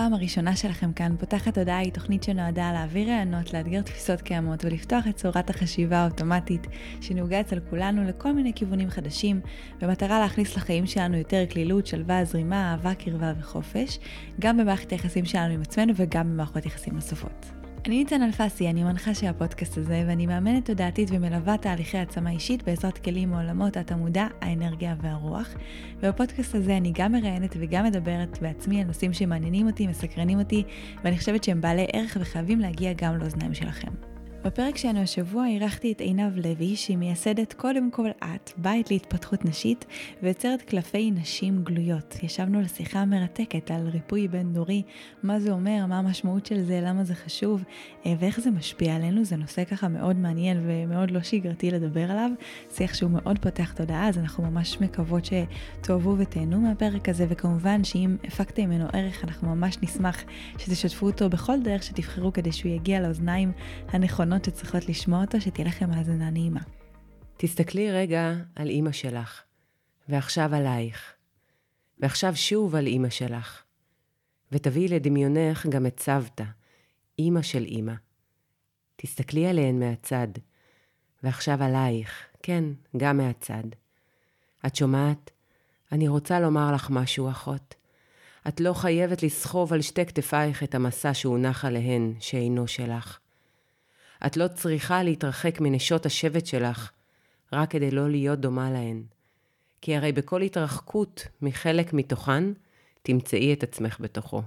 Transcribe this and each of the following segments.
הפעם הראשונה שלכם כאן, פותחת הודעה היא תוכנית שנועדה להעביר רעיונות, לאתגר תפיסות קיימות ולפתוח את צורת החשיבה האוטומטית שנהוגה אצל כולנו לכל מיני כיוונים חדשים, במטרה להכניס לחיים שלנו יותר כלילות, שלווה, זרימה, אהבה, קרבה וחופש, גם במערכת היחסים שלנו עם עצמנו וגם במערכות יחסים נוספות. אני ניצן אלפסי, אני מנחה של הפודקאסט הזה, ואני מאמנת תודעתית ומלווה תהליכי העצמה אישית בעזרת כלים מעולמות התמודע, האנרגיה והרוח. ובפודקאסט הזה אני גם מראיינת וגם מדברת בעצמי על נושאים שמעניינים אותי, מסקרנים אותי, ואני חושבת שהם בעלי ערך וחייבים להגיע גם לאוזניים שלכם. בפרק שלנו השבוע אירחתי את עינב לוי, שהיא מייסדת קודם כל את, בית להתפתחות נשית, ויוצרת קלפי נשים גלויות. ישבנו לשיחה מרתקת על ריפוי בין דורי, מה זה אומר, מה המשמעות של זה, למה זה חשוב, אה, ואיך זה משפיע עלינו. זה נושא ככה מאוד מעניין ומאוד לא שגרתי לדבר עליו. שיח שהוא מאוד פותח תודעה, אז אנחנו ממש מקוות שתאהבו ותהנו מהפרק הזה, וכמובן שאם הפקתם ממנו ערך, אנחנו ממש נשמח שתשתפו אותו בכל דרך שתבחרו כדי שהוא יגיע לאוזניים הנכונות. הנכונות שצריכות לשמוע אותו, שתהיה לכם האזנה נעימה. תסתכלי רגע על אימא שלך, ועכשיו עלייך, ועכשיו שוב על אימא שלך, ותביאי לדמיונך גם את סבתא, אימא של אימא. תסתכלי עליהן מהצד, ועכשיו עלייך, כן, גם מהצד. את שומעת? אני רוצה לומר לך משהו, אחות. את לא חייבת לסחוב על שתי כתפייך את המסע שהונח עליהן, שאינו שלך. את לא צריכה להתרחק מנשות השבט שלך, רק כדי לא להיות דומה להן. כי הרי בכל התרחקות מחלק מתוכן, תמצאי את עצמך בתוכו,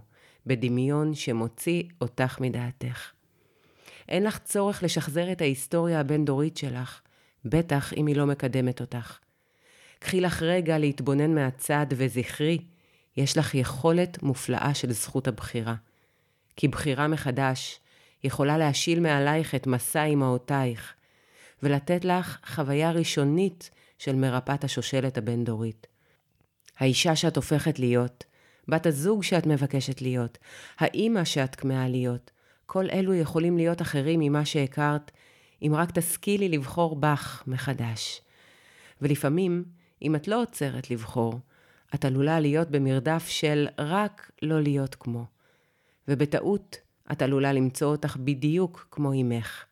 בדמיון שמוציא אותך מדעתך. אין לך צורך לשחזר את ההיסטוריה הבין-דורית שלך, בטח אם היא לא מקדמת אותך. קחי לך רגע להתבונן מהצד וזכרי, יש לך יכולת מופלאה של זכות הבחירה. כי בחירה מחדש יכולה להשיל מעלייך את מסע אמהותייך, ולתת לך חוויה ראשונית של מרפאת השושלת הבין-דורית. האישה שאת הופכת להיות, בת הזוג שאת מבקשת להיות, האימא שאת כמהה להיות, כל אלו יכולים להיות אחרים ממה שהכרת, אם רק תשכילי לבחור בך מחדש. ולפעמים, אם את לא עוצרת לבחור, את עלולה להיות במרדף של רק לא להיות כמו. ובטעות את עלולה למצוא אותך בדיוק כמו אמך,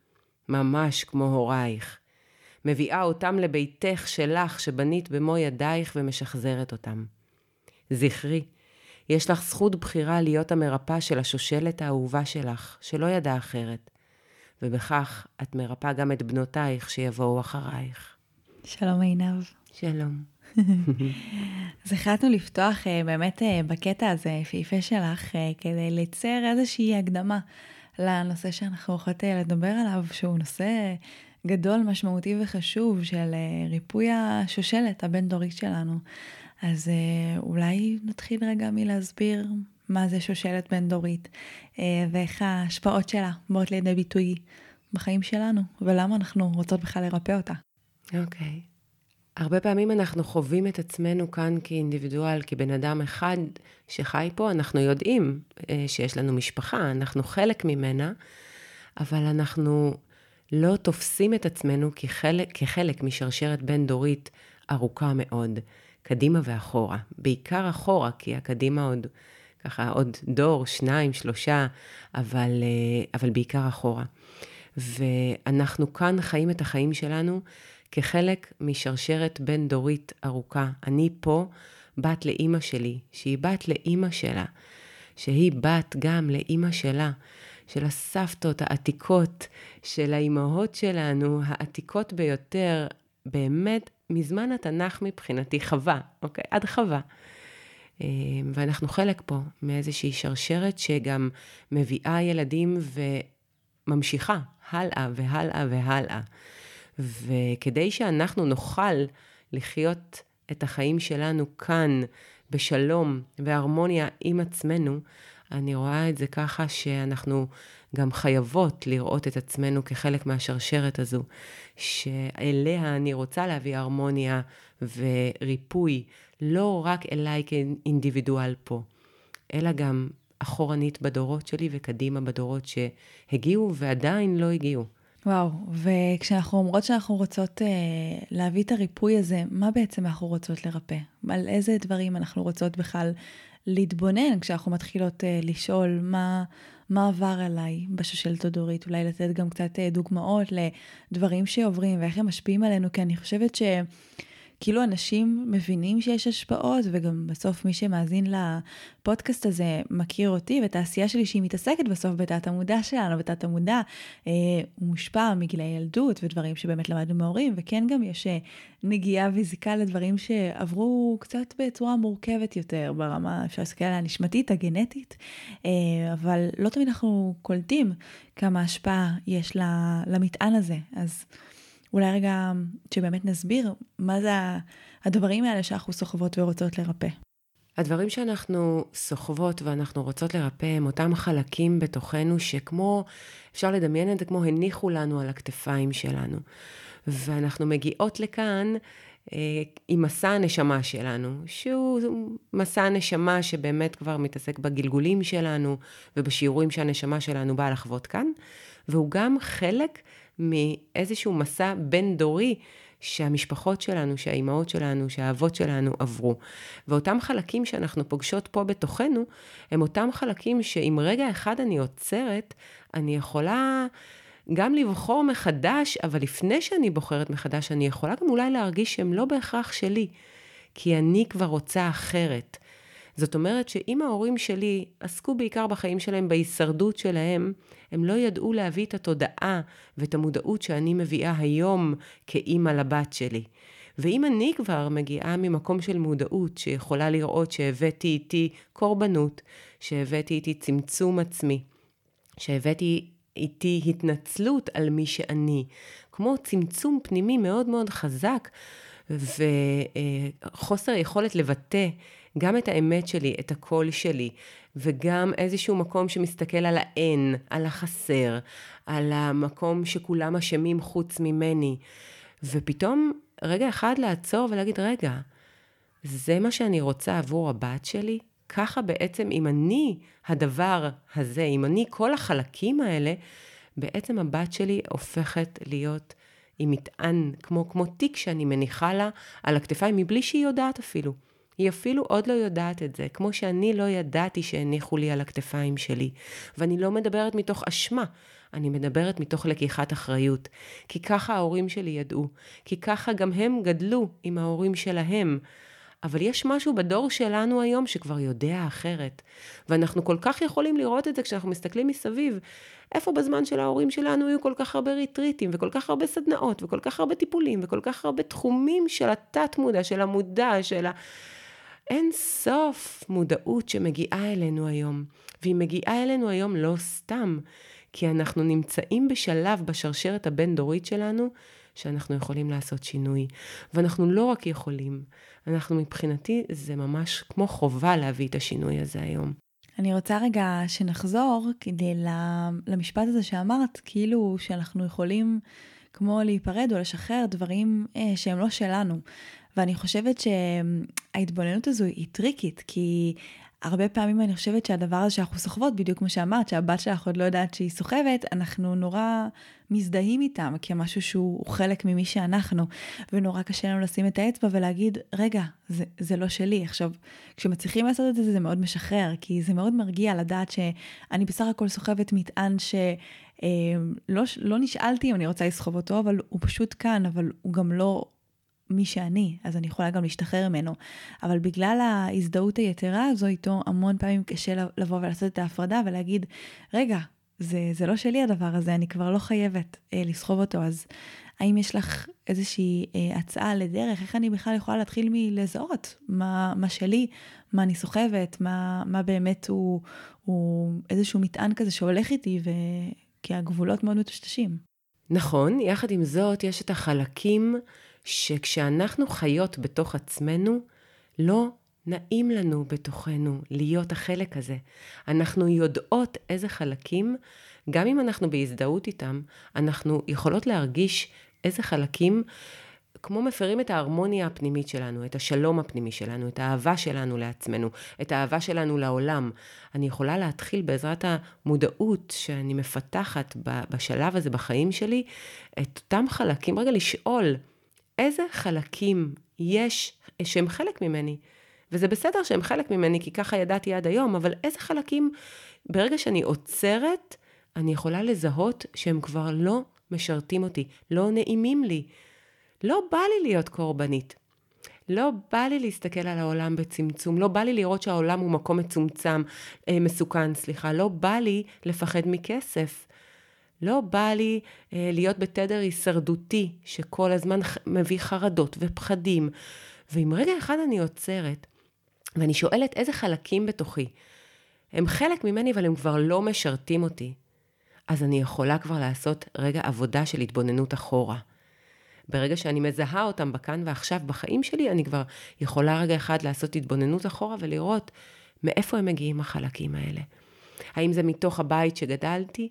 ממש כמו הורייך. מביאה אותם לביתך שלך שבנית במו ידייך ומשחזרת אותם. זכרי, יש לך זכות בחירה להיות המרפא של השושלת האהובה שלך, שלא ידעה אחרת, ובכך את מרפאה גם את בנותייך שיבואו אחרייך. שלום עינב. שלום. אז החלטנו לפתוח uh, באמת uh, בקטע הזה, יפהפה שלך, uh, כדי ליצר איזושהי הקדמה לנושא שאנחנו הולכות לדבר עליו, שהוא נושא גדול, משמעותי וחשוב של ריפוי השושלת הבין-דורית שלנו. אז אולי נתחיל רגע מלהסביר מה זה שושלת בין-דורית, ואיך ההשפעות שלה באות לידי ביטוי בחיים שלנו, ולמה אנחנו רוצות בכלל לרפא אותה. אוקיי. Okay. הרבה פעמים אנחנו חווים את עצמנו כאן כאינדיבידואל, כבן אדם אחד שחי פה, אנחנו יודעים אה, שיש לנו משפחה, אנחנו חלק ממנה, אבל אנחנו לא תופסים את עצמנו כחלק, כחלק משרשרת בין-דורית ארוכה מאוד, קדימה ואחורה. בעיקר אחורה, כי הקדימה עוד, ככה, עוד דור, שניים, שלושה, אבל, אה, אבל בעיקר אחורה. ואנחנו כאן חיים את החיים שלנו כחלק משרשרת בין-דורית ארוכה. אני פה בת לאימא שלי, שהיא בת לאימא שלה, שהיא בת גם לאימא שלה, של הסבתות העתיקות, של האימהות שלנו, העתיקות ביותר, באמת, מזמן התנ"ך מבחינתי חווה, אוקיי? עד חווה. אה, ואנחנו חלק פה מאיזושהי שרשרת שגם מביאה ילדים וממשיכה הלאה והלאה והלאה. וכדי שאנחנו נוכל לחיות את החיים שלנו כאן בשלום והרמוניה עם עצמנו, אני רואה את זה ככה שאנחנו גם חייבות לראות את עצמנו כחלק מהשרשרת הזו, שאליה אני רוצה להביא הרמוניה וריפוי, לא רק אליי כאינדיבידואל פה, אלא גם אחורנית בדורות שלי וקדימה בדורות שהגיעו ועדיין לא הגיעו. וואו, וכשאנחנו אומרות שאנחנו רוצות אה, להביא את הריפוי הזה, מה בעצם אנחנו רוצות לרפא? על איזה דברים אנחנו רוצות בכלל להתבונן כשאנחנו מתחילות אה, לשאול מה, מה עבר עליי בשושלת הדורית? אולי לתת גם קצת אה, דוגמאות לדברים שעוברים ואיך הם משפיעים עלינו, כי אני חושבת ש... כאילו אנשים מבינים שיש השפעות, וגם בסוף מי שמאזין לפודקאסט הזה מכיר אותי ואת העשייה שלי שהיא מתעסקת בסוף בתת המודע שלנו, בתת המודע, אה, הוא מושפע מגילי ילדות ודברים שבאמת למדנו מהורים, וכן גם יש אה, נגיעה וזיקה לדברים שעברו קצת בצורה מורכבת יותר ברמה, אפשר להסתכל על הנשמתית, הגנטית, אה, אבל לא תמיד אנחנו קולטים כמה השפעה יש למטען הזה. אז אולי רגע שבאמת נסביר מה זה הדברים האלה שאנחנו סוחבות ורוצות לרפא. הדברים שאנחנו סוחבות ואנחנו רוצות לרפא הם אותם חלקים בתוכנו שכמו, אפשר לדמיין את זה כמו הניחו לנו על הכתפיים שלנו. ואנחנו מגיעות לכאן אה, עם מסע הנשמה שלנו, שהוא מסע הנשמה שבאמת כבר מתעסק בגלגולים שלנו ובשיעורים שהנשמה שלנו באה לחוות כאן, והוא גם חלק מאיזשהו מסע בין-דורי שהמשפחות שלנו, שהאימהות שלנו, שהאבות שלנו עברו. ואותם חלקים שאנחנו פוגשות פה בתוכנו, הם אותם חלקים שאם רגע אחד אני עוצרת, אני יכולה גם לבחור מחדש, אבל לפני שאני בוחרת מחדש, אני יכולה גם אולי להרגיש שהם לא בהכרח שלי, כי אני כבר רוצה אחרת. זאת אומרת שאם ההורים שלי עסקו בעיקר בחיים שלהם בהישרדות שלהם, הם לא ידעו להביא את התודעה ואת המודעות שאני מביאה היום כאימא לבת שלי. ואם אני כבר מגיעה ממקום של מודעות שיכולה לראות שהבאתי איתי קורבנות, שהבאתי איתי צמצום עצמי, שהבאתי איתי התנצלות על מי שאני, כמו צמצום פנימי מאוד מאוד חזק וחוסר יכולת לבטא גם את האמת שלי, את הקול שלי, וגם איזשהו מקום שמסתכל על האין, על החסר, על המקום שכולם אשמים חוץ ממני. ופתאום רגע אחד לעצור ולהגיד, רגע, זה מה שאני רוצה עבור הבת שלי? ככה בעצם, אם אני הדבר הזה, אם אני כל החלקים האלה, בעצם הבת שלי הופכת להיות עם מטען, כמו, כמו תיק שאני מניחה לה על הכתפיים, מבלי שהיא יודעת אפילו. היא אפילו עוד לא יודעת את זה, כמו שאני לא ידעתי שהניחו לי על הכתפיים שלי. ואני לא מדברת מתוך אשמה, אני מדברת מתוך לקיחת אחריות. כי ככה ההורים שלי ידעו, כי ככה גם הם גדלו עם ההורים שלהם. אבל יש משהו בדור שלנו היום שכבר יודע אחרת. ואנחנו כל כך יכולים לראות את זה כשאנחנו מסתכלים מסביב. איפה בזמן של ההורים שלנו היו כל כך הרבה ריטריטים, וכל כך הרבה סדנאות, וכל כך הרבה טיפולים, וכל כך הרבה תחומים של התת-מודע, של המודע, של ה... אין סוף מודעות שמגיעה אלינו היום. והיא מגיעה אלינו היום לא סתם, כי אנחנו נמצאים בשלב בשרשרת הבין-דורית שלנו, שאנחנו יכולים לעשות שינוי. ואנחנו לא רק יכולים, אנחנו מבחינתי, זה ממש כמו חובה להביא את השינוי הזה היום. אני רוצה רגע שנחזור כדי למשפט הזה שאמרת, כאילו שאנחנו יכולים כמו להיפרד או לשחרר דברים אה, שהם לא שלנו. ואני חושבת שההתבוננות הזו היא טריקית, כי הרבה פעמים אני חושבת שהדבר הזה שאנחנו סוחבות, בדיוק כמו שאמרת, שהבת שלך עוד לא יודעת שהיא סוחבת, אנחנו נורא מזדהים איתם כמשהו שהוא חלק ממי שאנחנו, ונורא קשה לנו לשים את האצבע ולהגיד, רגע, זה, זה לא שלי. עכשיו, כשמצליחים לעשות את זה, זה מאוד משחרר, כי זה מאוד מרגיע לדעת שאני בסך הכל סוחבת מטען ש... אה, לא, לא נשאלתי אם אני רוצה לסחוב אותו, אבל הוא פשוט כאן, אבל הוא גם לא מי שאני, אז אני יכולה גם להשתחרר ממנו. אבל בגלל ההזדהות היתרה הזו איתו, המון פעמים קשה לבוא ולעשות את ההפרדה ולהגיד, רגע, זה, זה לא שלי הדבר הזה, אני כבר לא חייבת אה, לסחוב אותו, אז האם יש לך איזושהי אה, הצעה לדרך, איך אני בכלל יכולה להתחיל מלזהות מה, מה שלי, מה אני סוחבת, מה, מה באמת הוא, הוא איזשהו מטען כזה שהולך איתי, ו... כי הגבולות מאוד מטושטשים. נכון, יחד עם זאת, יש את החלקים שכשאנחנו חיות בתוך עצמנו, לא נעים לנו בתוכנו להיות החלק הזה. אנחנו יודעות איזה חלקים גם אם אנחנו בהזדהות איתם, אנחנו יכולות להרגיש איזה חלקים כמו מפרים את ההרמוניה הפנימית שלנו, את השלום הפנימי שלנו, את האהבה שלנו לעצמנו, את האהבה שלנו לעולם. אני יכולה להתחיל בעזרת המודעות שאני מפתחת בשלב הזה בחיים שלי, את אותם חלקים, רגע לשאול, איזה חלקים יש שהם חלק ממני? וזה בסדר שהם חלק ממני, כי ככה ידעתי עד היום, אבל איזה חלקים, ברגע שאני עוצרת, אני יכולה לזהות שהם כבר לא משרתים אותי, לא נעימים לי. לא בא לי להיות קורבנית. לא בא לי להסתכל על העולם בצמצום, לא בא לי לראות שהעולם הוא מקום מצומצם, אה, מסוכן, סליחה, לא בא לי לפחד מכסף. לא בא לי אה, להיות בתדר הישרדותי, שכל הזמן מביא חרדות ופחדים. ואם רגע אחד אני עוצרת, ואני שואלת איזה חלקים בתוכי, הם חלק ממני, אבל הם כבר לא משרתים אותי, אז אני יכולה כבר לעשות רגע עבודה של התבוננות אחורה. ברגע שאני מזהה אותם בכאן ועכשיו בחיים שלי, אני כבר יכולה רגע אחד לעשות התבוננות אחורה ולראות מאיפה הם מגיעים החלקים האלה. האם זה מתוך הבית שגדלתי?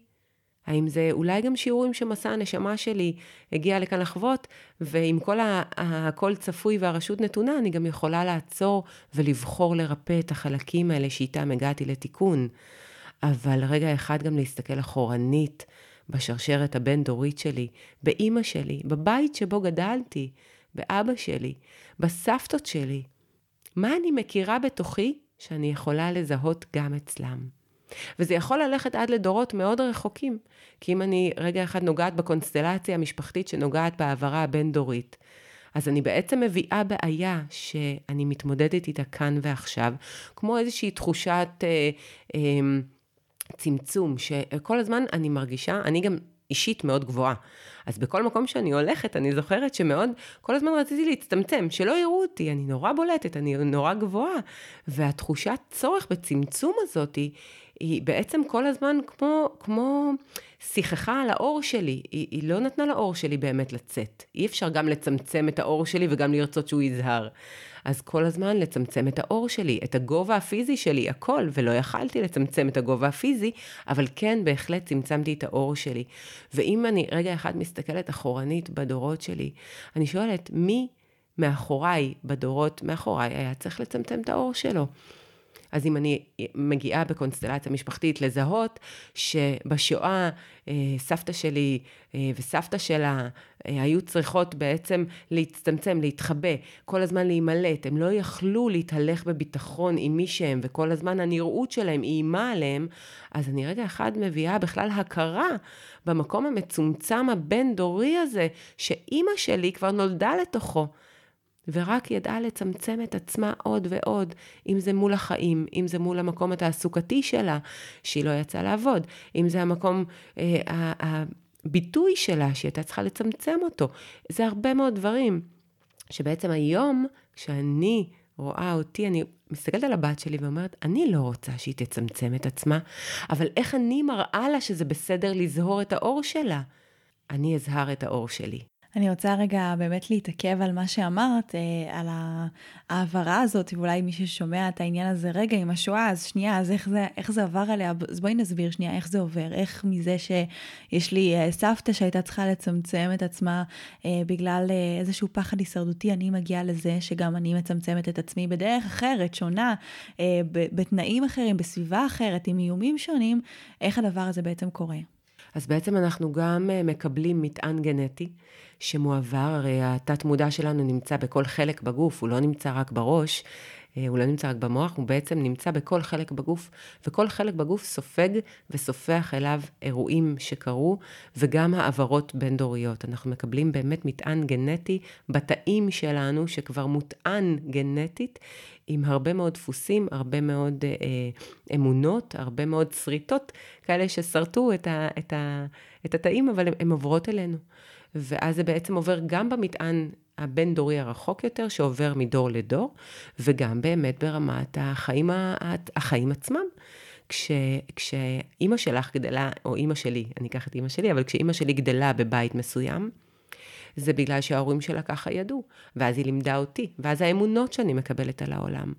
האם זה אולי גם שיעורים שמסע הנשמה שלי הגיע לכאן לחוות, ועם כל הכל צפוי והרשות נתונה, אני גם יכולה לעצור ולבחור לרפא את החלקים האלה שאיתם הגעתי לתיקון. אבל רגע אחד גם להסתכל אחורנית בשרשרת הבין-דורית שלי, באימא שלי, בבית שבו גדלתי, באבא שלי, בסבתות שלי. מה אני מכירה בתוכי שאני יכולה לזהות גם אצלם? וזה יכול ללכת עד לדורות מאוד רחוקים, כי אם אני רגע אחד נוגעת בקונסטלציה המשפחתית שנוגעת בהעברה הבין-דורית, אז אני בעצם מביאה בעיה שאני מתמודדת איתה כאן ועכשיו, כמו איזושהי תחושת אה, אה, צמצום, שכל הזמן אני מרגישה, אני גם אישית מאוד גבוהה. אז בכל מקום שאני הולכת, אני זוכרת שמאוד, כל הזמן רציתי להצטמצם, שלא יראו אותי, אני נורא בולטת, אני נורא גבוהה. והתחושת צורך בצמצום הזאת, היא, בעצם כל הזמן כמו, כמו שיחכה על האור שלי, היא, היא לא נתנה לאור שלי באמת לצאת. אי אפשר גם לצמצם את האור שלי וגם לרצות שהוא יזהר. אז כל הזמן לצמצם את האור שלי, את הגובה הפיזי שלי, הכל, ולא יכלתי לצמצם את הגובה הפיזי, אבל כן, בהחלט צמצמתי את האור שלי. ואם אני רגע אחד מסתכלת אחורנית בדורות שלי, אני שואלת, מי מאחוריי, בדורות מאחוריי, היה צריך לצמצם את האור שלו? אז אם אני מגיעה בקונסטלציה משפחתית לזהות שבשואה אה, סבתא שלי אה, וסבתא שלה אה, היו צריכות בעצם להצטמצם, להתחבא, כל הזמן להימלט, הם לא יכלו להתהלך בביטחון עם מי שהם, וכל הזמן הנראות שלהם איימה עליהם, אז אני רגע אחד מביאה בכלל הכרה במקום המצומצם הבין-דורי הזה, שאימא שלי כבר נולדה לתוכו. ורק ידעה לצמצם את עצמה עוד ועוד, אם זה מול החיים, אם זה מול המקום התעסוקתי שלה, שהיא לא יצאה לעבוד, אם זה המקום, אה, הביטוי שלה, שהיא הייתה צריכה לצמצם אותו. זה הרבה מאוד דברים, שבעצם היום, כשאני רואה אותי, אני מסתכלת על הבת שלי ואומרת, אני לא רוצה שהיא תצמצם את עצמה, אבל איך אני מראה לה שזה בסדר לזהור את האור שלה? אני אזהר את האור שלי. אני רוצה רגע באמת להתעכב על מה שאמרת, אה, על ההעברה הזאת, ואולי מי ששומע את העניין הזה רגע עם השואה, אז שנייה, אז איך זה, איך זה עבר עליה? אז בואי נסביר שנייה איך זה עובר, איך מזה שיש לי אה, סבתא שהייתה צריכה לצמצם את עצמה אה, בגלל איזשהו פחד הישרדותי, אני מגיעה לזה שגם אני מצמצמת את עצמי בדרך אחרת, שונה, בתנאים אחרים, בסביבה אחרת, עם איומים שונים, איך הדבר הזה בעצם קורה? אז בעצם אנחנו גם אה, מקבלים מטען גנטי. שמועבר, הרי התת מודע שלנו נמצא בכל חלק בגוף, הוא לא נמצא רק בראש, הוא לא נמצא רק במוח, הוא בעצם נמצא בכל חלק בגוף, וכל חלק בגוף סופג וסופח אליו אירועים שקרו, וגם העברות בין-דוריות. אנחנו מקבלים באמת מטען גנטי בתאים שלנו, שכבר מוטען גנטית, עם הרבה מאוד דפוסים, הרבה מאוד אה, אמונות, הרבה מאוד שריטות, כאלה ששרטו את, ה, את, ה, את התאים, אבל הן עוברות אלינו. ואז זה בעצם עובר גם במטען הבין-דורי הרחוק יותר, שעובר מדור לדור, וגם באמת ברמת החיים, החיים עצמם. כש, כשאימא שלך גדלה, או אימא שלי, אני אקח את אימא שלי, אבל כשאימא שלי גדלה בבית מסוים, זה בגלל שההורים שלה ככה ידעו, ואז היא לימדה אותי, ואז האמונות שאני מקבלת על העולם.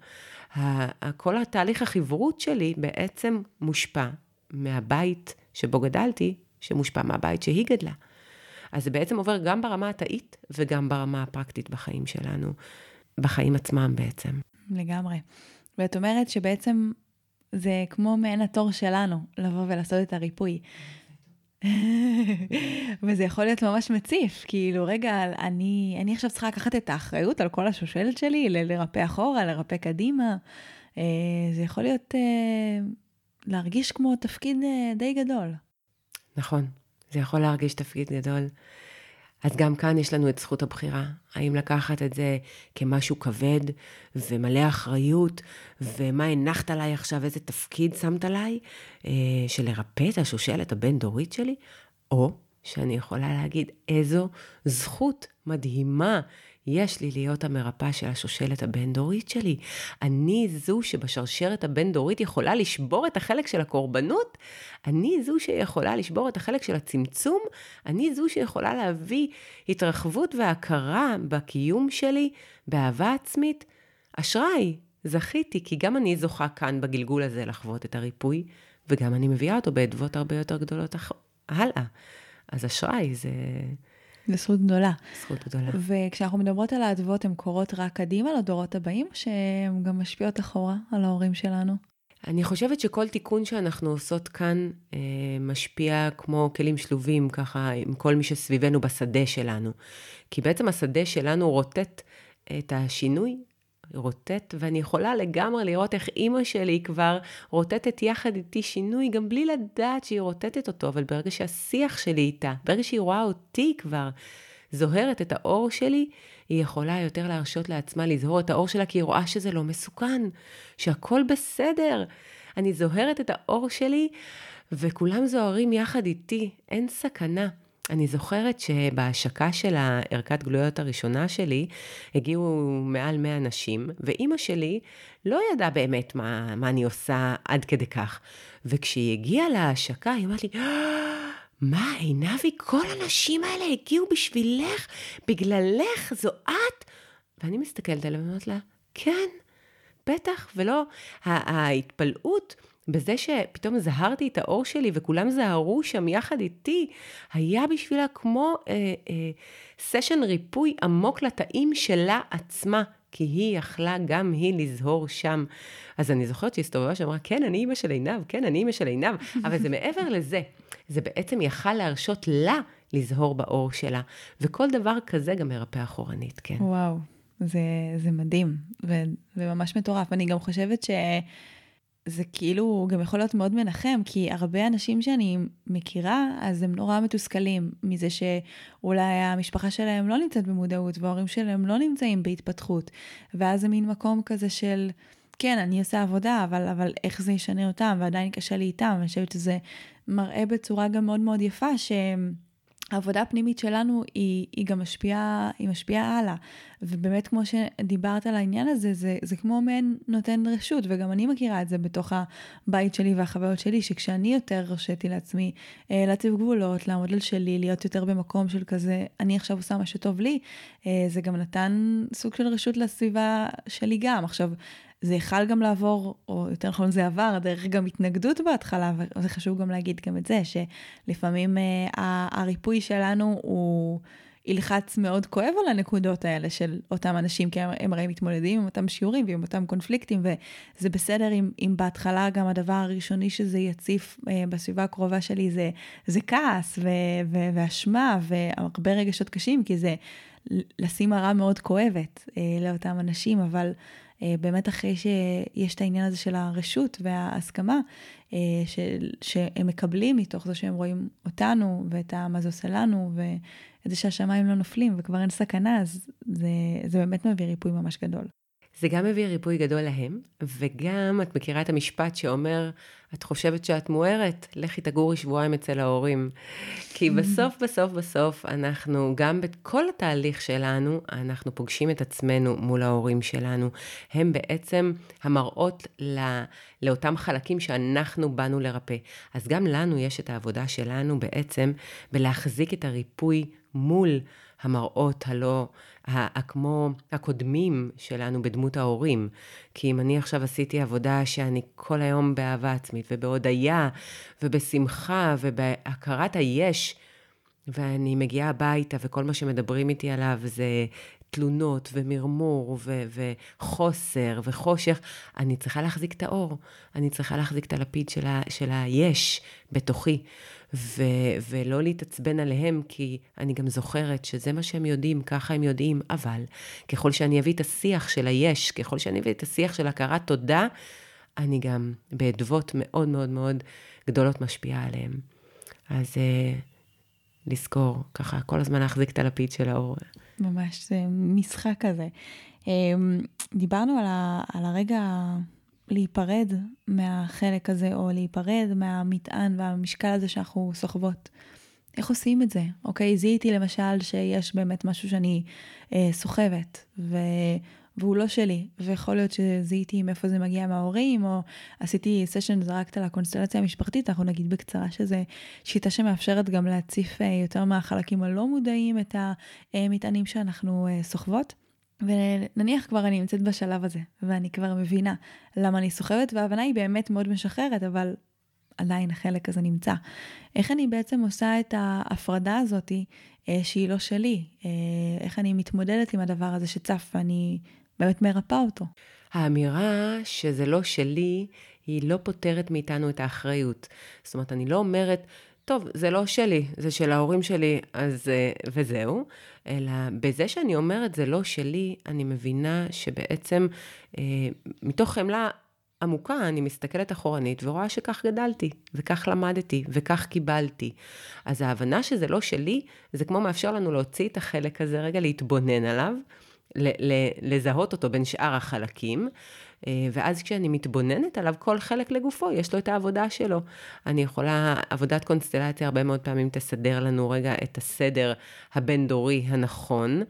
כל התהליך החברות שלי בעצם מושפע מהבית שבו גדלתי, שמושפע מהבית שהיא גדלה. אז זה בעצם עובר גם ברמה התאית וגם ברמה הפרקטית בחיים שלנו, בחיים עצמם בעצם. לגמרי. ואת אומרת שבעצם זה כמו מעין התור שלנו, לבוא ולעשות את הריפוי. וזה יכול להיות ממש מציף, כאילו, רגע, אני, אני עכשיו צריכה לקחת את האחריות על כל השושלת שלי, ל- לרפא אחורה, לרפא קדימה. אה, זה יכול להיות, אה, להרגיש כמו תפקיד אה, די גדול. נכון, זה יכול להרגיש תפקיד גדול. אז גם כאן יש לנו את זכות הבחירה. האם לקחת את זה כמשהו כבד ומלא אחריות, ומה הנחת עליי עכשיו, איזה תפקיד שמת עליי, אה, של לרפא את השושלת הבין-דורית שלי, או שאני יכולה להגיד, איזו זכות מדהימה יש לי להיות המרפאה של השושלת הבין-דורית שלי. אני זו שבשרשרת הבין-דורית יכולה לשבור את החלק של הקורבנות, אני זו שיכולה לשבור את החלק של הצמצום, אני זו שיכולה להביא התרחבות והכרה בקיום שלי, באהבה עצמית. אשראי, זכיתי, כי גם אני זוכה כאן בגלגול הזה לחוות את הריפוי, וגם אני מביאה אותו באדוות הרבה יותר גדולות הלאה. אז אשראי זה... זו זכות גדולה. זכות גדולה. וכשאנחנו מדברות על האדוות, הן קורות רק קדימה לדורות הבאים, שהן גם משפיעות אחורה על ההורים שלנו? אני חושבת שכל תיקון שאנחנו עושות כאן אה, משפיע כמו כלים שלובים, ככה, עם כל מי שסביבנו בשדה שלנו. כי בעצם השדה שלנו רוטט את השינוי, רוטט, ואני יכולה לגמרי לראות איך אימא שלי כבר רוטטת יחד איתי שינוי, גם בלי לדעת שהיא רוטטת אותו, אבל ברגע שהשיח שלי איתה, ברגע שהיא רואה אותי כבר זוהרת את האור שלי, היא יכולה יותר להרשות לעצמה לזהור את האור שלה, כי היא רואה שזה לא מסוכן, שהכל בסדר. אני זוהרת את האור שלי, וכולם זוהרים יחד איתי, אין סכנה. אני זוכרת שבהשקה של הערכת גלויות הראשונה שלי, הגיעו מעל 100 נשים, ואימא שלי לא ידעה באמת מה, מה אני עושה עד כדי כך. וכשהיא הגיעה להשקה, היא אמרת לי, מה, עינבי, כל הנשים האלה הגיעו בשבילך, בגללך, זו את? ואני מסתכלת עליה ואומרת לה, כן, בטח, ולא, ההתפלאות בזה שפתאום זהרתי את האור שלי וכולם זהרו שם יחד איתי, היה בשבילה כמו אה, אה, סשן ריפוי עמוק לתאים שלה עצמה. כי היא יכלה גם היא לזהור שם. אז אני זוכרת שהיא הסתובבה שאמרה, כן, אני אימא של עינב, כן, אני אימא של עינב, אבל זה מעבר לזה. זה בעצם יכל להרשות לה לזהור באור שלה. וכל דבר כזה גם מרפא אחורנית, כן. וואו, זה, זה מדהים, ו, וממש מטורף. אני גם חושבת ש... זה כאילו גם יכול להיות מאוד מנחם, כי הרבה אנשים שאני מכירה, אז הם נורא מתוסכלים מזה שאולי המשפחה שלהם לא נמצאת במודעות, וההורים שלהם לא נמצאים בהתפתחות. ואז זה מין מקום כזה של, כן, אני עושה עבודה, אבל, אבל איך זה ישנה אותם, ועדיין קשה לי איתם. אני חושבת שזה מראה בצורה גם מאוד מאוד יפה שהם... העבודה הפנימית שלנו היא, היא גם משפיעה, היא משפיעה הלאה. ובאמת, כמו שדיברת על העניין הזה, זה, זה כמו מעין נותן רשות, וגם אני מכירה את זה בתוך הבית שלי והחוויות שלי, שכשאני יותר הרשיתי לעצמי אה, להציב גבולות, לעמוד על שלי, להיות יותר במקום של כזה, אני עכשיו עושה מה שטוב לי, אה, זה גם נתן סוג של רשות לסביבה שלי גם. עכשיו, זה יכל גם לעבור, או יותר נכון זה עבר, דרך גם התנגדות בהתחלה, וזה חשוב גם להגיד גם את זה, שלפעמים אה, הריפוי שלנו הוא ילחץ מאוד כואב על הנקודות האלה של אותם אנשים, כי הם, הרי מתמודדים עם אותם שיעורים ועם אותם קונפליקטים, וזה בסדר אם, אם בהתחלה גם הדבר הראשוני שזה יציף אה, בסביבה הקרובה שלי זה, זה כעס ו, ו, ואשמה והרבה רגשות קשים, כי זה לשים מראה מאוד כואבת אה, לאותם אנשים, אבל... אה, באמת אחרי שיש את העניין הזה של הרשות וההסכמה, אה, של, שהם מקבלים מתוך זה שהם רואים אותנו ואת מה זה עושה לנו, ואת זה שהשמיים לא נופלים וכבר אין סכנה, אז זה, זה באמת מביא ריפוי ממש גדול. זה גם מביא ריפוי גדול להם, וגם את מכירה את המשפט שאומר, את חושבת שאת מוארת, לכי תגורי שבועיים אצל ההורים. כי בסוף, בסוף, בסוף, אנחנו, גם בכל התהליך שלנו, אנחנו פוגשים את עצמנו מול ההורים שלנו. הם בעצם המראות לא, לאותם חלקים שאנחנו באנו לרפא. אז גם לנו יש את העבודה שלנו בעצם בלהחזיק את הריפוי מול המראות הלא, כמו הקודמים שלנו בדמות ההורים. כי אם אני עכשיו עשיתי עבודה שאני כל היום באהבה עצמית ובהודיה ובשמחה ובהכרת היש, ואני מגיעה הביתה וכל מה שמדברים איתי עליו זה תלונות ומרמור ו- וחוסר וחושך, אני צריכה להחזיק את האור, אני צריכה להחזיק את הלפיד של, ה- של היש בתוכי, ו- ולא להתעצבן עליהם, כי אני גם זוכרת שזה מה שהם יודעים, ככה הם יודעים, אבל ככל שאני אביא את השיח של היש, ככל שאני אביא את השיח של הכרת תודה, אני גם באדוות מאוד מאוד מאוד גדולות משפיעה עליהם. אז uh, לזכור, ככה, כל הזמן להחזיק את הלפיד של האור. ממש, זה משחק כזה. אמ, דיברנו על, ה, על הרגע להיפרד מהחלק הזה, או להיפרד מהמטען והמשקל הזה שאנחנו סוחבות. איך עושים את זה? אוקיי, זיהיתי למשל שיש באמת משהו שאני אה, סוחבת, ו... והוא לא שלי, ויכול להיות שזיהיתי מאיפה זה מגיע מההורים, או עשיתי סשן זרקת על הקונסטלציה המשפחתית, אנחנו נגיד בקצרה שזה שיטה שמאפשרת גם להציף אה, יותר מהחלקים הלא מודעים את המטענים שאנחנו אה, סוחבות. ונניח כבר אני נמצאת בשלב הזה, ואני כבר מבינה למה אני סוחבת, וההבנה היא באמת מאוד משחררת, אבל עדיין החלק הזה נמצא. איך אני בעצם עושה את ההפרדה הזאתי, אה, שהיא לא שלי? איך אני מתמודדת עם הדבר הזה שצף ואני באמת מרפא אותו. האמירה שזה לא שלי, היא לא פותרת מאיתנו את האחריות. זאת אומרת, אני לא אומרת, טוב, זה לא שלי, זה של ההורים שלי, אז אה, וזהו, אלא בזה שאני אומרת זה לא שלי, אני מבינה שבעצם אה, מתוך חמלה עמוקה, אני מסתכלת אחורנית ורואה שכך גדלתי, וכך למדתי, וכך קיבלתי. אז ההבנה שזה לא שלי, זה כמו מאפשר לנו להוציא את החלק הזה רגע, להתבונן עליו. לזהות אותו בין שאר החלקים, אה, ואז כשאני מתבוננת עליו, כל חלק לגופו, יש לו את העבודה שלו. אני יכולה, עבודת קונסטלציה הרבה מאוד פעמים תסדר לנו רגע את הסדר הבין-דורי הנכון,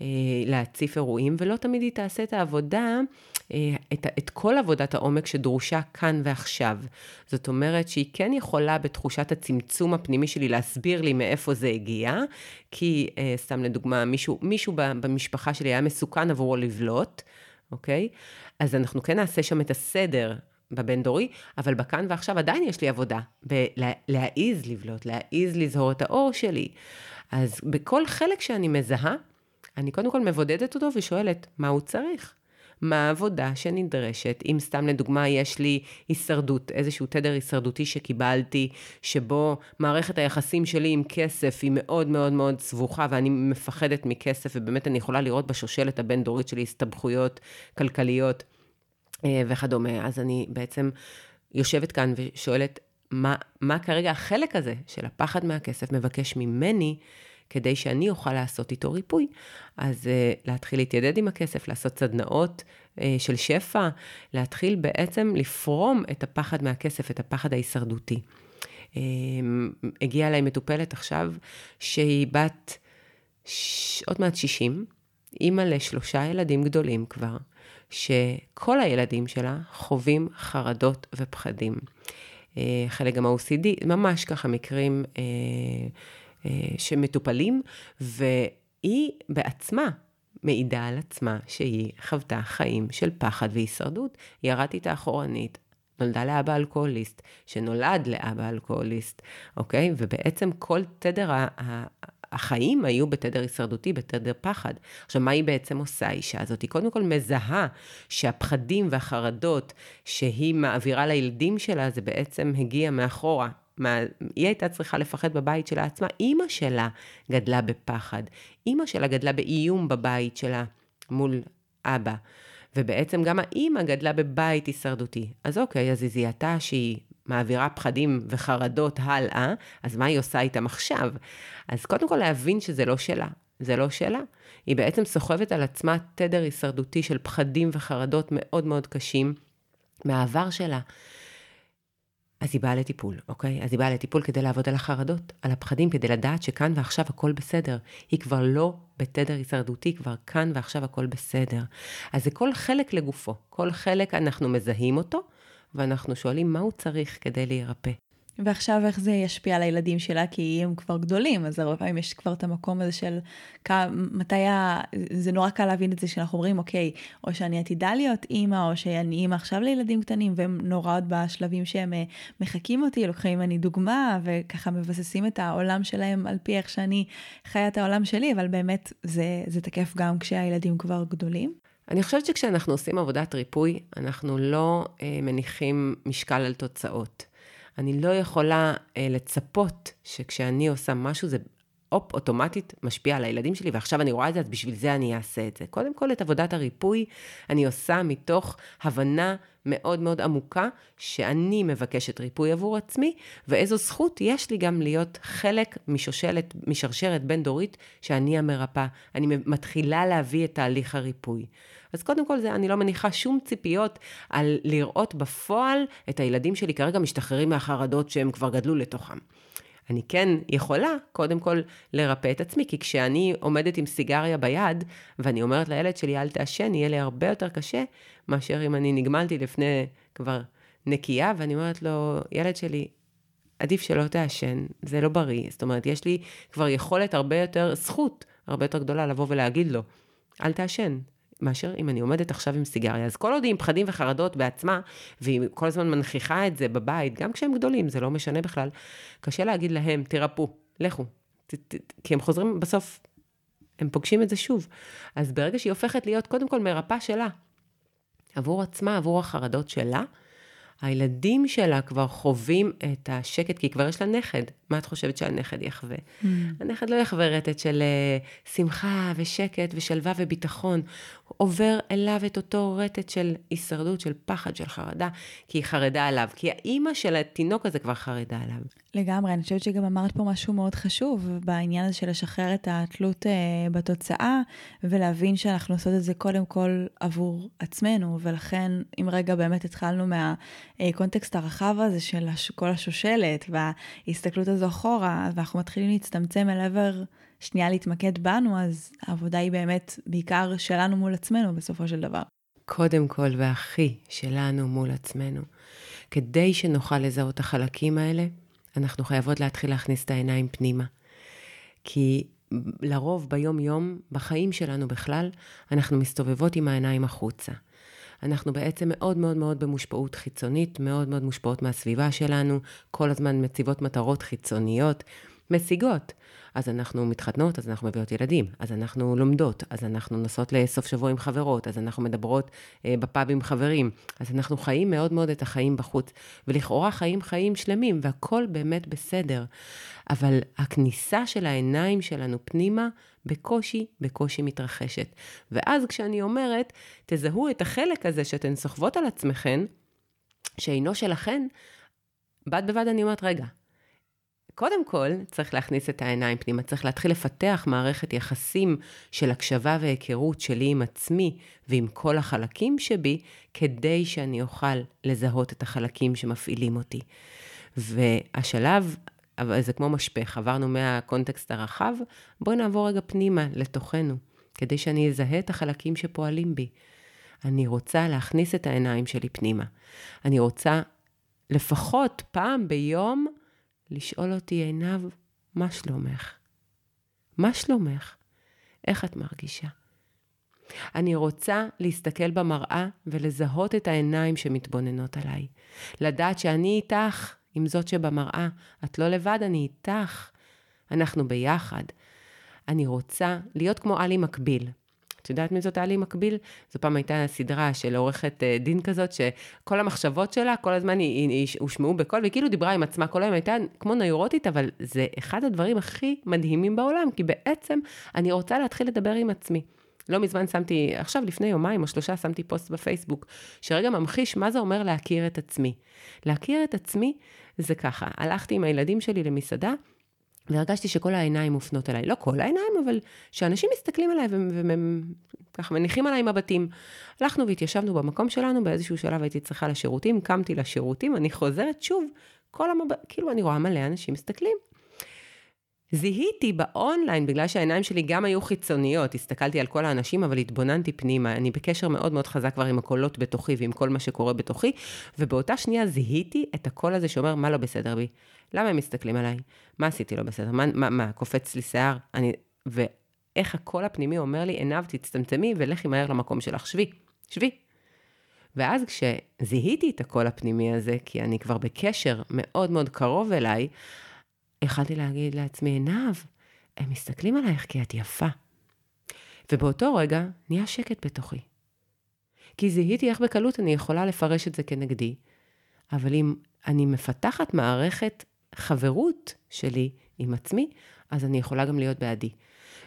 אה, להציף אירועים, ולא תמיד היא תעשה את העבודה, את, את כל עבודת העומק שדרושה כאן ועכשיו. זאת אומרת שהיא כן יכולה בתחושת הצמצום הפנימי שלי להסביר לי מאיפה זה הגיע, כי סתם לדוגמה, מישהו, מישהו במשפחה שלי היה מסוכן עבורו לבלוט, אוקיי? אז אנחנו כן נעשה שם את הסדר בבין-דורי, אבל בכאן ועכשיו עדיין יש לי עבודה, בלהעיז לבלוט, להעיז לזהור את האור שלי. אז בכל חלק שאני מזהה, אני קודם כל מבודדת אותו ושואלת, מה הוא צריך? מה העבודה שנדרשת, אם סתם לדוגמה יש לי הישרדות, איזשהו תדר הישרדותי שקיבלתי, שבו מערכת היחסים שלי עם כסף היא מאוד מאוד מאוד סבוכה ואני מפחדת מכסף, ובאמת אני יכולה לראות בשושלת הבין-דורית שלי הסתבכויות כלכליות אה, וכדומה. אז אני בעצם יושבת כאן ושואלת, מה, מה כרגע החלק הזה של הפחד מהכסף מבקש ממני כדי שאני אוכל לעשות איתו ריפוי. אז uh, להתחיל להתיידד עם הכסף, לעשות סדנאות uh, של שפע, להתחיל בעצם לפרום את הפחד מהכסף, את הפחד ההישרדותי. Um, הגיעה אליי מטופלת עכשיו שהיא בת ש... עוד מעט 60, אימא לשלושה ילדים גדולים כבר, שכל הילדים שלה חווים חרדות ופחדים. Uh, חלק גם ה-OCD, ממש ככה מקרים uh, שמטופלים, והיא בעצמה מעידה על עצמה שהיא חוותה חיים של פחד והישרדות. ירדתי איתה אחורנית, נולדה לאבא אלכוהוליסט, שנולד לאבא אלכוהוליסט, אוקיי? ובעצם כל תדר החיים היו בתדר הישרדותי, בתדר פחד. עכשיו, מה היא בעצם עושה, האישה הזאת? היא קודם כל מזהה שהפחדים והחרדות שהיא מעבירה לילדים שלה, זה בעצם הגיע מאחורה, מה, היא הייתה צריכה לפחד בבית שלה עצמה, אימא שלה גדלה בפחד. אימא שלה גדלה באיום בבית שלה מול אבא. ובעצם גם האימא גדלה בבית הישרדותי. אז אוקיי, אז היא זיהתה שהיא מעבירה פחדים וחרדות הלאה, אז מה היא עושה איתם עכשיו? אז קודם כל להבין שזה לא שלה. זה לא שלה. היא בעצם סוחבת על עצמה תדר הישרדותי של פחדים וחרדות מאוד מאוד קשים מהעבר שלה. אז היא באה לטיפול, אוקיי? אז היא באה לטיפול כדי לעבוד על החרדות, על הפחדים, כדי לדעת שכאן ועכשיו הכל בסדר. היא כבר לא בתדר הישרדותי, כבר כאן ועכשיו הכל בסדר. אז זה כל חלק לגופו. כל חלק אנחנו מזהים אותו, ואנחנו שואלים מה הוא צריך כדי להירפא. ועכשיו איך זה ישפיע על הילדים שלה, כי הם כבר גדולים, אז הרבה פעמים יש כבר את המקום הזה של מתי ה... זה נורא קל להבין את זה שאנחנו אומרים, אוקיי, או שאני עתידה להיות אימא, או שאני אימא עכשיו לילדים קטנים, והם נורא עוד בשלבים שהם אה, מחקים אותי, לוקחים ממני דוגמה, וככה מבססים את העולם שלהם על פי איך שאני חיה את העולם שלי, אבל באמת זה, זה תקף גם כשהילדים כבר גדולים. אני חושבת שכשאנחנו עושים עבודת ריפוי, אנחנו לא אה, מניחים משקל על תוצאות. אני לא יכולה אה, לצפות שכשאני עושה משהו זה הופ, אוטומטית משפיע על הילדים שלי, ועכשיו אני רואה את זה, אז בשביל זה אני אעשה את זה. קודם כל, את עבודת הריפוי אני עושה מתוך הבנה מאוד מאוד עמוקה, שאני מבקשת ריפוי עבור עצמי, ואיזו זכות יש לי גם להיות חלק משושלת, משרשרת בין-דורית, שאני המרפאה. אני מתחילה להביא את תהליך הריפוי. אז קודם כל, זה, אני לא מניחה שום ציפיות על לראות בפועל את הילדים שלי כרגע משתחררים מהחרדות שהם כבר גדלו לתוכם. אני כן יכולה, קודם כל, לרפא את עצמי, כי כשאני עומדת עם סיגריה ביד, ואני אומרת לילד שלי, אל תעשן, יהיה לי הרבה יותר קשה, מאשר אם אני נגמלתי לפני כבר נקייה, ואני אומרת לו, ילד שלי, עדיף שלא תעשן, זה לא בריא. זאת אומרת, יש לי כבר יכולת הרבה יותר, זכות הרבה יותר גדולה לבוא ולהגיד לו, אל תעשן, מאשר אם אני עומדת עכשיו עם סיגריה. אז כל עוד היא עם פחדים וחרדות בעצמה, והיא כל הזמן מנכיחה את זה בבית, גם כשהם גדולים, זה לא משנה בכלל, קשה להגיד להם, תירפאו, לכו. ת, ת, כי הם חוזרים בסוף, הם פוגשים את זה שוב. אז ברגע שהיא הופכת להיות קודם כל מרפאה שלה, עבור עצמה, עבור החרדות שלה, הילדים שלה כבר חווים את השקט, כי כבר יש לה נכד. מה את חושבת שהנכד יחווה? Mm. הנכד לא יחווה רטט של uh, שמחה ושקט ושלווה וביטחון. הוא עובר אליו את אותו רטט של הישרדות, של פחד, של חרדה, כי היא חרדה עליו. כי האימא של התינוק הזה כבר חרדה עליו. לגמרי, אני חושבת שגם אמרת פה משהו מאוד חשוב בעניין הזה של לשחרר את התלות uh, בתוצאה, ולהבין שאנחנו עושות את זה קודם כל עבור עצמנו, ולכן אם רגע באמת התחלנו מהקונטקסט הרחב הזה של כל השושלת וההסתכלות הזו אחורה, ואנחנו מתחילים להצטמצם אל עבר שנייה להתמקד בנו, אז העבודה היא באמת בעיקר שלנו מול עצמנו בסופו של דבר. קודם כל והכי שלנו מול עצמנו. כדי שנוכל לזהות את החלקים האלה, אנחנו חייבות להתחיל להכניס את העיניים פנימה. כי לרוב ביום-יום, בחיים שלנו בכלל, אנחנו מסתובבות עם העיניים החוצה. אנחנו בעצם מאוד מאוד מאוד במושפעות חיצונית, מאוד מאוד מושפעות מהסביבה שלנו, כל הזמן מציבות מטרות חיצוניות, משיגות. אז אנחנו מתחתנות, אז אנחנו מביאות ילדים, אז אנחנו לומדות, אז אנחנו נוסעות לסוף שבוע עם חברות, אז אנחנו מדברות אה, בפאב עם חברים, אז אנחנו חיים מאוד מאוד את החיים בחוץ, ולכאורה חיים חיים שלמים, והכול באמת בסדר. אבל הכניסה של העיניים שלנו פנימה, בקושי, בקושי מתרחשת. ואז כשאני אומרת, תזהו את החלק הזה שאתן סוחבות על עצמכן, שאינו שלכן, בד בבד אני אומרת, רגע, קודם כל, צריך להכניס את העיניים פנימה, צריך להתחיל לפתח מערכת יחסים של הקשבה והיכרות שלי עם עצמי ועם כל החלקים שבי, כדי שאני אוכל לזהות את החלקים שמפעילים אותי. והשלב, זה כמו משפך, עברנו מהקונטקסט הרחב, בואי נעבור רגע פנימה, לתוכנו, כדי שאני אזהה את החלקים שפועלים בי. אני רוצה להכניס את העיניים שלי פנימה. אני רוצה לפחות פעם ביום, לשאול אותי, עינב, מה שלומך? מה שלומך? איך את מרגישה? אני רוצה להסתכל במראה ולזהות את העיניים שמתבוננות עליי. לדעת שאני איתך עם זאת שבמראה. את לא לבד, אני איתך. אנחנו ביחד. אני רוצה להיות כמו עלי מקביל. את יודעת מי זאת טלי מקביל? זו פעם הייתה סדרה של עורכת אה, דין כזאת, שכל המחשבות שלה, כל הזמן הושמעו בקול, והיא כאילו דיברה עם עצמה כל היום, הייתה כמו נוירוטית, אבל זה אחד הדברים הכי מדהימים בעולם, כי בעצם אני רוצה להתחיל לדבר עם עצמי. לא מזמן שמתי, עכשיו לפני יומיים או שלושה שמתי פוסט בפייסבוק, שרגע ממחיש מה זה אומר להכיר את עצמי. להכיר את עצמי זה ככה, הלכתי עם הילדים שלי למסעדה, והרגשתי שכל העיניים מופנות אליי. לא כל העיניים, אבל שאנשים מסתכלים עליי וככה מניחים עליי מבטים. הלכנו והתיישבנו במקום שלנו, באיזשהו שלב הייתי צריכה לשירותים, קמתי לשירותים, אני חוזרת שוב, כל המבט, כאילו אני רואה מלא אנשים מסתכלים. זיהיתי באונליין, בגלל שהעיניים שלי גם היו חיצוניות, הסתכלתי על כל האנשים, אבל התבוננתי פנימה. אני בקשר מאוד מאוד חזק כבר עם הקולות בתוכי ועם כל מה שקורה בתוכי, ובאותה שנייה זיהיתי את הקול הזה שאומר, מה לא בסדר בי? למה הם מסתכלים עליי? מה עשיתי לא בסדר? מה, מה, מה קופץ לי שיער? אני... ואיך הקול הפנימי אומר לי, עיניו תצטמצמי ולכי מהר למקום שלך, שבי, שבי. ואז כשזיהיתי את הקול הפנימי הזה, כי אני כבר בקשר מאוד מאוד קרוב אליי, יכלתי להגיד לעצמי, עינב, הם מסתכלים עלייך כי את יפה. ובאותו רגע נהיה שקט בתוכי. כי זיהיתי איך בקלות אני יכולה לפרש את זה כנגדי, אבל אם אני מפתחת מערכת חברות שלי עם עצמי, אז אני יכולה גם להיות בעדי.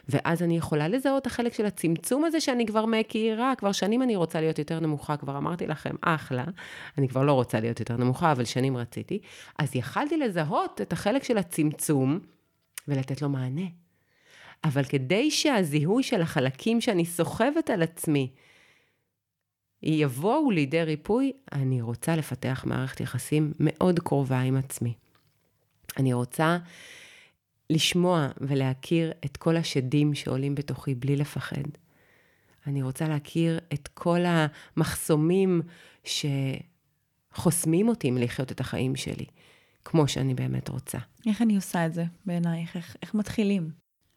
ואז אני יכולה לזהות את החלק של הצמצום הזה שאני כבר מכירה, כבר שנים אני רוצה להיות יותר נמוכה, כבר אמרתי לכם, אחלה, אני כבר לא רוצה להיות יותר נמוכה, אבל שנים רציתי. אז יכלתי לזהות את החלק של הצמצום ולתת לו מענה. אבל כדי שהזיהוי של החלקים שאני סוחבת על עצמי יבואו לידי ריפוי, אני רוצה לפתח מערכת יחסים מאוד קרובה עם עצמי. אני רוצה לשמוע ולהכיר את כל השדים שעולים בתוכי בלי לפחד. אני רוצה להכיר את כל המחסומים שחוסמים אותי מלחיות את החיים שלי, כמו שאני באמת רוצה. איך אני עושה את זה בעינייך? איך, איך מתחילים?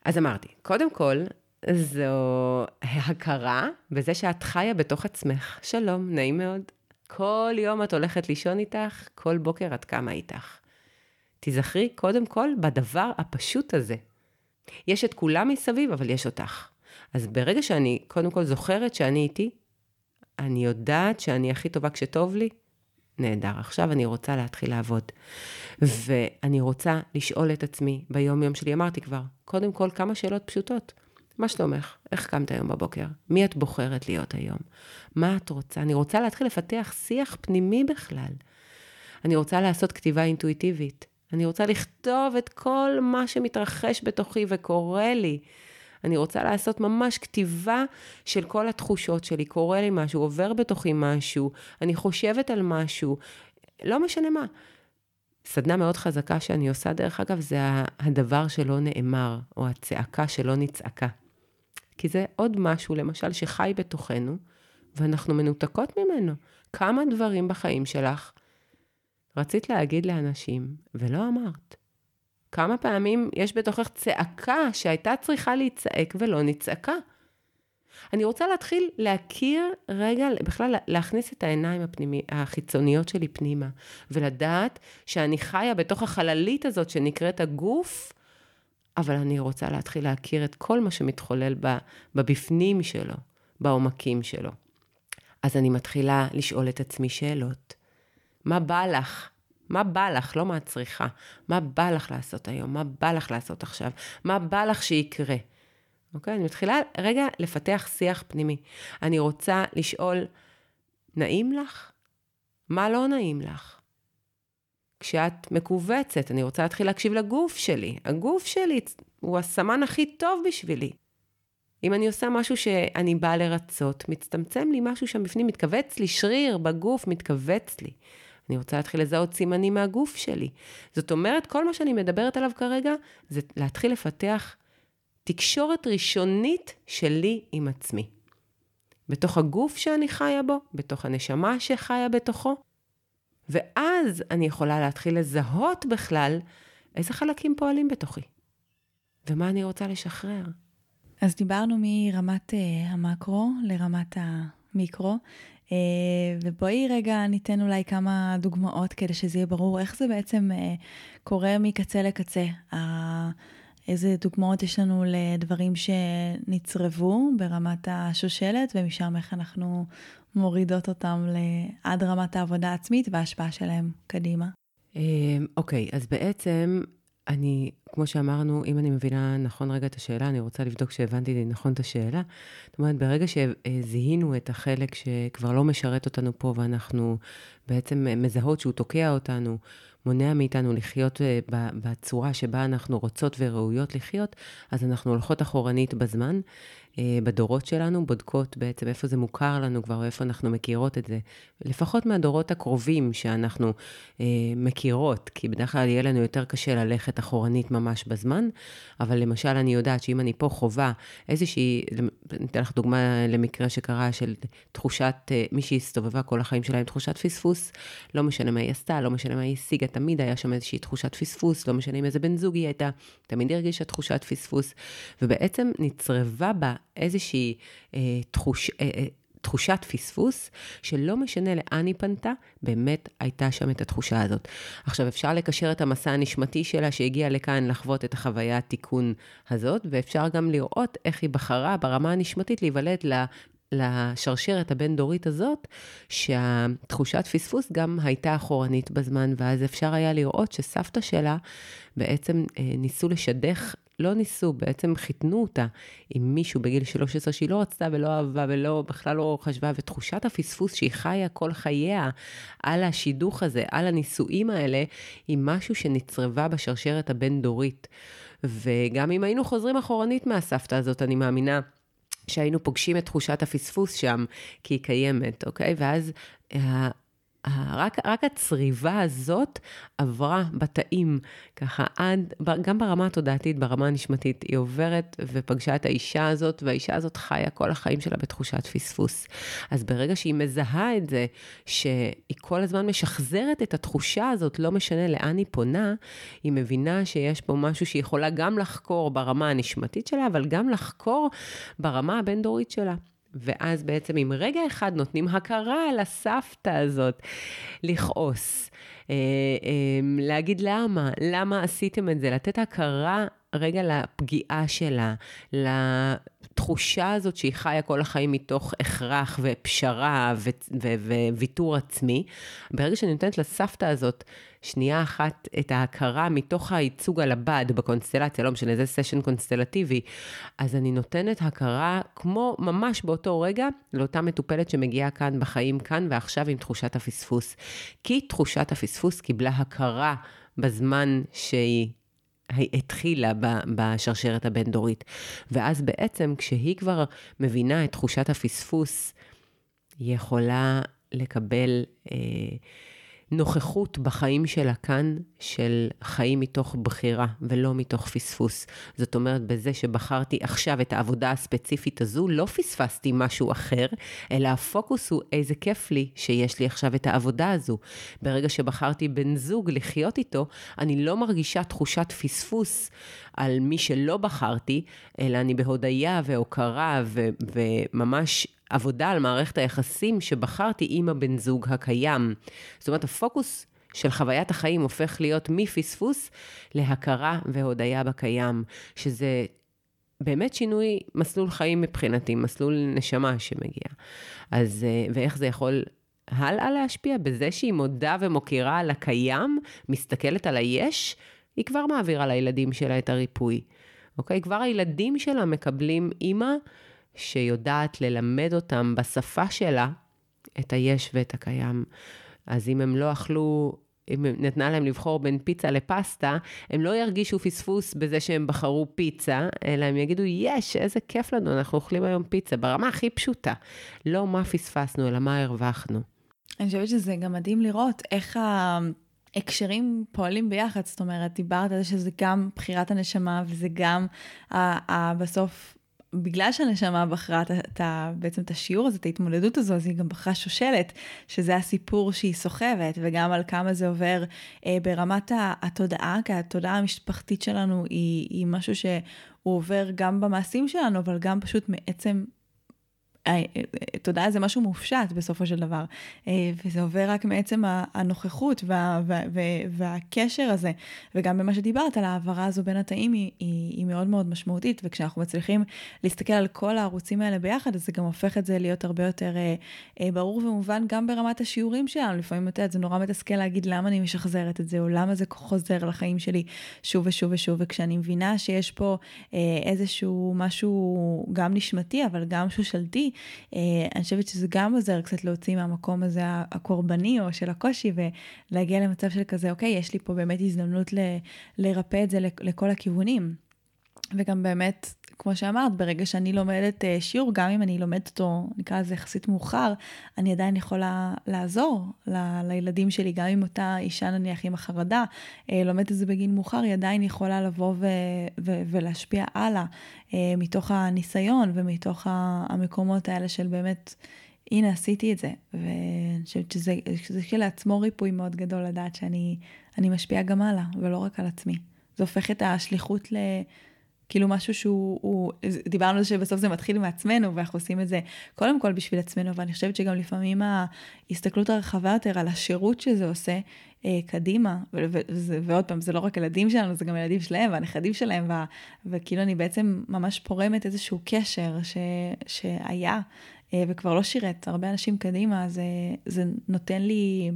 אז אמרתי, קודם כל, זו הכרה בזה שאת חיה בתוך עצמך. שלום, נעים מאוד. כל יום את הולכת לישון איתך, כל בוקר את קמה איתך. תיזכרי קודם כל בדבר הפשוט הזה. יש את כולם מסביב, אבל יש אותך. אז ברגע שאני קודם כל זוכרת שאני איתי, אני יודעת שאני הכי טובה כשטוב לי, נהדר. עכשיו אני רוצה להתחיל לעבוד. ואני רוצה לשאול את עצמי ביום-יום שלי, אמרתי כבר, קודם כל כמה שאלות פשוטות. מה שלומך? איך קמת היום בבוקר? מי את בוחרת להיות היום? מה את רוצה? אני רוצה להתחיל לפתח שיח פנימי בכלל. אני רוצה לעשות כתיבה אינטואיטיבית. אני רוצה לכתוב את כל מה שמתרחש בתוכי וקורה לי. אני רוצה לעשות ממש כתיבה של כל התחושות שלי. קורה לי משהו, עובר בתוכי משהו, אני חושבת על משהו, לא משנה מה. סדנה מאוד חזקה שאני עושה, דרך אגב, זה הדבר שלא נאמר, או הצעקה שלא נצעקה. כי זה עוד משהו, למשל, שחי בתוכנו, ואנחנו מנותקות ממנו. כמה דברים בחיים שלך רצית להגיד לאנשים, ולא אמרת. כמה פעמים יש בתוכך צעקה שהייתה צריכה להצעק ולא נצעקה. אני רוצה להתחיל להכיר רגע, בכלל להכניס את העיניים הפנימי, החיצוניות שלי פנימה, ולדעת שאני חיה בתוך החללית הזאת שנקראת הגוף, אבל אני רוצה להתחיל להכיר את כל מה שמתחולל בבפנים שלו, בעומקים שלו. אז אני מתחילה לשאול את עצמי שאלות. מה בא לך? מה בא לך? לא מה את צריכה. מה בא לך לעשות היום? מה בא לך לעשות עכשיו? מה בא לך שיקרה? אוקיי? אני מתחילה רגע לפתח שיח פנימי. אני רוצה לשאול, נעים לך? מה לא נעים לך? כשאת מכווצת, אני רוצה להתחיל להקשיב לגוף שלי. הגוף שלי הוא הסמן הכי טוב בשבילי. אם אני עושה משהו שאני באה לרצות, מצטמצם לי משהו שם בפנים, מתכווץ לי, שריר בגוף מתכווץ לי. אני רוצה להתחיל לזהות סימנים מהגוף שלי. זאת אומרת, כל מה שאני מדברת עליו כרגע, זה להתחיל לפתח תקשורת ראשונית שלי עם עצמי. בתוך הגוף שאני חיה בו, בתוך הנשמה שחיה בתוכו, ואז אני יכולה להתחיל לזהות בכלל איזה חלקים פועלים בתוכי, ומה אני רוצה לשחרר. אז דיברנו מרמת uh, המקרו לרמת המיקרו, ובואי רגע ניתן אולי כמה דוגמאות כדי שזה יהיה ברור איך זה בעצם uh, קורה מקצה לקצה. איזה דוגמאות יש לנו לדברים שנצרבו ברמת השושלת, ומשם איך אנחנו מורידות אותם עד רמת העבודה העצמית וההשפעה שלהם קדימה. אוקיי, okay, אז בעצם אני, כמו שאמרנו, אם אני מבינה נכון רגע את השאלה, אני רוצה לבדוק שהבנתי נכון את השאלה. זאת אומרת, ברגע שזיהינו את החלק שכבר לא משרת אותנו פה, ואנחנו בעצם מזהות שהוא תוקע אותנו, מונע מאיתנו לחיות אה, בצורה שבה אנחנו רוצות וראויות לחיות, אז אנחנו הולכות אחורנית בזמן, בדורות שלנו, בודקות בעצם איפה זה מוכר לנו כבר, איפה אנחנו מכירות את זה. לפחות מהדורות הקרובים שאנחנו אה, מכירות, כי בדרך כלל יהיה לנו יותר קשה ללכת אחורנית ממש. בזמן, אבל למשל, אני יודעת שאם אני פה חווה איזושהי, אני אתן לך דוגמה למקרה שקרה של תחושת, אה, מישהי הסתובבה כל החיים שלה עם תחושת פספוס, לא משנה מה היא עשתה, לא משנה מה היא השיגה, תמיד היה שם איזושהי תחושת פספוס, לא משנה עם איזה בן זוג היא הייתה, תמיד הרגישה תחושת פספוס, ובעצם נצרבה בה איזושהי אה, תחוש... אה, אה, תחושת פספוס, שלא משנה לאן היא פנתה, באמת הייתה שם את התחושה הזאת. עכשיו, אפשר לקשר את המסע הנשמתי שלה שהגיעה לכאן לחוות את החוויה התיקון הזאת, ואפשר גם לראות איך היא בחרה ברמה הנשמתית להיוולד לשרשרת הבין-דורית הזאת, שהתחושת פספוס גם הייתה אחורנית בזמן, ואז אפשר היה לראות שסבתא שלה בעצם אה, ניסו לשדך לא ניסו, בעצם חיתנו אותה עם מישהו בגיל 13 שהיא לא רצתה ולא אהבה ולא, בכלל לא חשבה, ותחושת הפספוס שהיא חיה כל חייה על השידוך הזה, על הנישואים האלה, היא משהו שנצרבה בשרשרת הבין-דורית. וגם אם היינו חוזרים אחורנית מהסבתא הזאת, אני מאמינה שהיינו פוגשים את תחושת הפספוס שם, כי היא קיימת, אוקיי? ואז רק, רק הצריבה הזאת עברה בתאים, ככה עד, גם ברמה התודעתית, ברמה הנשמתית, היא עוברת ופגשה את האישה הזאת, והאישה הזאת חיה כל החיים שלה בתחושת פספוס. אז ברגע שהיא מזהה את זה, שהיא כל הזמן משחזרת את התחושה הזאת, לא משנה לאן היא פונה, היא מבינה שיש פה משהו שהיא יכולה גם לחקור ברמה הנשמתית שלה, אבל גם לחקור ברמה הבין-דורית שלה. ואז בעצם עם רגע אחד נותנים הכרה לסבתא הזאת לכעוס, אה, אה, להגיד למה, למה עשיתם את זה, לתת הכרה רגע לפגיעה שלה, לתחושה הזאת שהיא חיה כל החיים מתוך הכרח ופשרה וויתור עצמי. ברגע שאני נותנת לסבתא הזאת שנייה אחת את ההכרה מתוך הייצוג על הבד בקונסטלציה, לא משנה, זה סשן קונסטלטיבי, אז אני נותנת הכרה כמו ממש באותו רגע לאותה מטופלת שמגיעה כאן בחיים, כאן ועכשיו עם תחושת הפספוס. כי תחושת הפספוס קיבלה הכרה בזמן שהיא התחילה בשרשרת הבין-דורית. ואז בעצם כשהיא כבר מבינה את תחושת הפספוס, היא יכולה לקבל... אה, נוכחות בחיים שלה כאן, של חיים מתוך בחירה ולא מתוך פספוס. זאת אומרת, בזה שבחרתי עכשיו את העבודה הספציפית הזו, לא פספסתי משהו אחר, אלא הפוקוס הוא איזה כיף לי שיש לי עכשיו את העבודה הזו. ברגע שבחרתי בן זוג לחיות איתו, אני לא מרגישה תחושת פספוס על מי שלא בחרתי, אלא אני בהודיה והוקרה ו- וממש עבודה על מערכת היחסים שבחרתי עם הבן זוג הקיים. זאת אומרת, הפוקוס של חוויית החיים הופך להיות מפספוס להכרה והודיה בקיים, שזה באמת שינוי מסלול חיים מבחינתי, מסלול נשמה שמגיע. אז, אה, ואיך זה יכול הלאה להשפיע? בזה שהיא מודה ומוקירה על הקיים, מסתכלת על היש, היא כבר מעבירה לילדים שלה את הריפוי. אוקיי? כבר הילדים שלה מקבלים אימא שיודעת ללמד אותם בשפה שלה את היש ואת הקיים. אז אם הם לא אכלו, אם נתנה להם לבחור בין פיצה לפסטה, הם לא ירגישו פספוס בזה שהם בחרו פיצה, אלא הם יגידו, יש, איזה כיף לנו, אנחנו אוכלים היום פיצה, ברמה הכי פשוטה. לא מה פספסנו, אלא מה הרווחנו. אני חושבת שזה גם מדהים לראות איך ההקשרים פועלים ביחד, זאת אומרת, דיברת על זה שזה גם בחירת הנשמה וזה גם בסוף בגלל שהנשמה בחרה את ה, בעצם את השיעור הזה, את ההתמודדות הזו, אז היא גם בחרה שושלת, שזה הסיפור שהיא סוחבת, וגם על כמה זה עובר אה, ברמת התודעה, כי התודעה המשפחתית שלנו היא, היא משהו שהוא עובר גם במעשים שלנו, אבל גם פשוט מעצם תודעה זה משהו מופשט בסופו של דבר, אה, וזה עובר רק מעצם הנוכחות וה, וה, וה, והקשר הזה, וגם במה שדיברת על ההעברה הזו בין התאים היא, היא, היא מאוד מאוד משמעותית, וכשאנחנו מצליחים להסתכל על כל הערוצים האלה ביחד, אז זה גם הופך את זה להיות הרבה יותר אה, אה, ברור ומובן גם ברמת השיעורים שלנו, לפעמים את יודעת, זה נורא מתסכל להגיד למה אני משחזרת את זה, או למה זה חוזר לחיים שלי שוב ושוב ושוב, וכשאני מבינה שיש פה איזשהו משהו גם נשמתי, אבל גם שושלתי, אני חושבת שזה גם עוזר קצת להוציא מהמקום הזה הקורבני או של הקושי ולהגיע למצב של כזה, אוקיי, יש לי פה באמת הזדמנות ל, לרפא את זה לכל הכיוונים. וגם באמת כמו שאמרת, ברגע שאני לומדת אה, שיעור, גם אם אני לומדת אותו, נקרא לזה יחסית מאוחר, אני עדיין יכולה לעזור ל- לילדים שלי, גם אם אותה אישה נניח עם החרדה, אה, לומדת את זה בגיל מאוחר, היא עדיין יכולה לבוא ו- ו- ולהשפיע הלאה, אה, מתוך הניסיון ומתוך המקומות האלה של באמת, הנה עשיתי את זה. ואני חושבת שזה, שזה כשלעצמו ריפוי מאוד גדול לדעת שאני משפיעה גם הלאה, ולא רק על עצמי. זה הופך את השליחות ל... כאילו משהו שהוא, הוא, דיברנו על זה שבסוף זה מתחיל מעצמנו, ואנחנו עושים את זה קודם כל בשביל עצמנו, ואני חושבת שגם לפעמים ההסתכלות הרחבה יותר על השירות שזה עושה אה, קדימה, ו- ו- ועוד פעם, זה לא רק הילדים שלנו, זה גם הילדים שלהם והנכדים שלהם, וה- וכאילו אני בעצם ממש פורמת איזשהו קשר ש- שהיה אה, וכבר לא שירת הרבה אנשים קדימה, זה, זה נותן לי,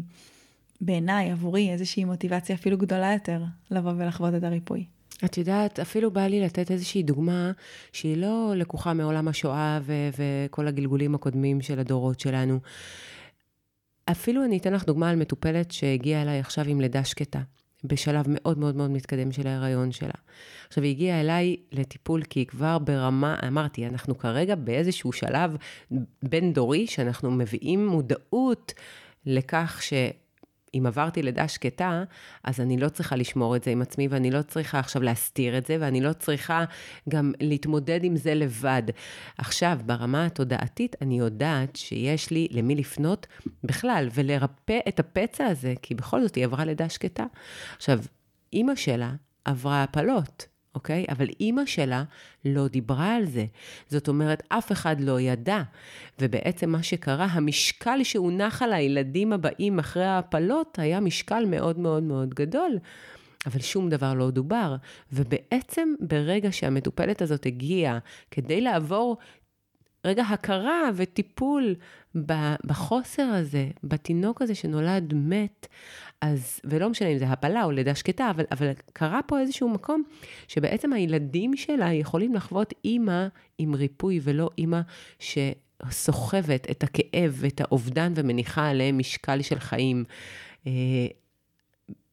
בעיניי, עבורי, איזושהי מוטיבציה אפילו גדולה יותר לבוא ולחוות את הריפוי. את יודעת, אפילו בא לי לתת איזושהי דוגמה שהיא לא לקוחה מעולם השואה ו- וכל הגלגולים הקודמים של הדורות שלנו. אפילו אני אתן לך דוגמה על מטופלת שהגיעה אליי עכשיו עם לידה שקטה, בשלב מאוד מאוד מאוד מתקדם של ההיריון שלה. עכשיו, היא הגיעה אליי לטיפול כי היא כבר ברמה, אמרתי, אנחנו כרגע באיזשהו שלב בין-דורי, שאנחנו מביאים מודעות לכך ש... אם עברתי לידה שקטה, אז אני לא צריכה לשמור את זה עם עצמי, ואני לא צריכה עכשיו להסתיר את זה, ואני לא צריכה גם להתמודד עם זה לבד. עכשיו, ברמה התודעתית, אני יודעת שיש לי למי לפנות בכלל, ולרפא את הפצע הזה, כי בכל זאת היא עברה לידה שקטה. עכשיו, אימא שלה עברה הפלות. אוקיי? אבל אימא שלה לא דיברה על זה. זאת אומרת, אף אחד לא ידע. ובעצם מה שקרה, המשקל שהונח על הילדים הבאים אחרי ההפלות היה משקל מאוד מאוד מאוד גדול. אבל שום דבר לא דובר. ובעצם ברגע שהמטופלת הזאת הגיעה כדי לעבור רגע הכרה וטיפול בחוסר הזה, בתינוק הזה שנולד מת, אז, ולא משנה אם זה הפלה או לידה שקטה, אבל, אבל קרה פה איזשהו מקום שבעצם הילדים שלה יכולים לחוות אימא עם ריפוי ולא אימא שסוחבת את הכאב ואת האובדן ומניחה עליהם משקל של חיים. אה,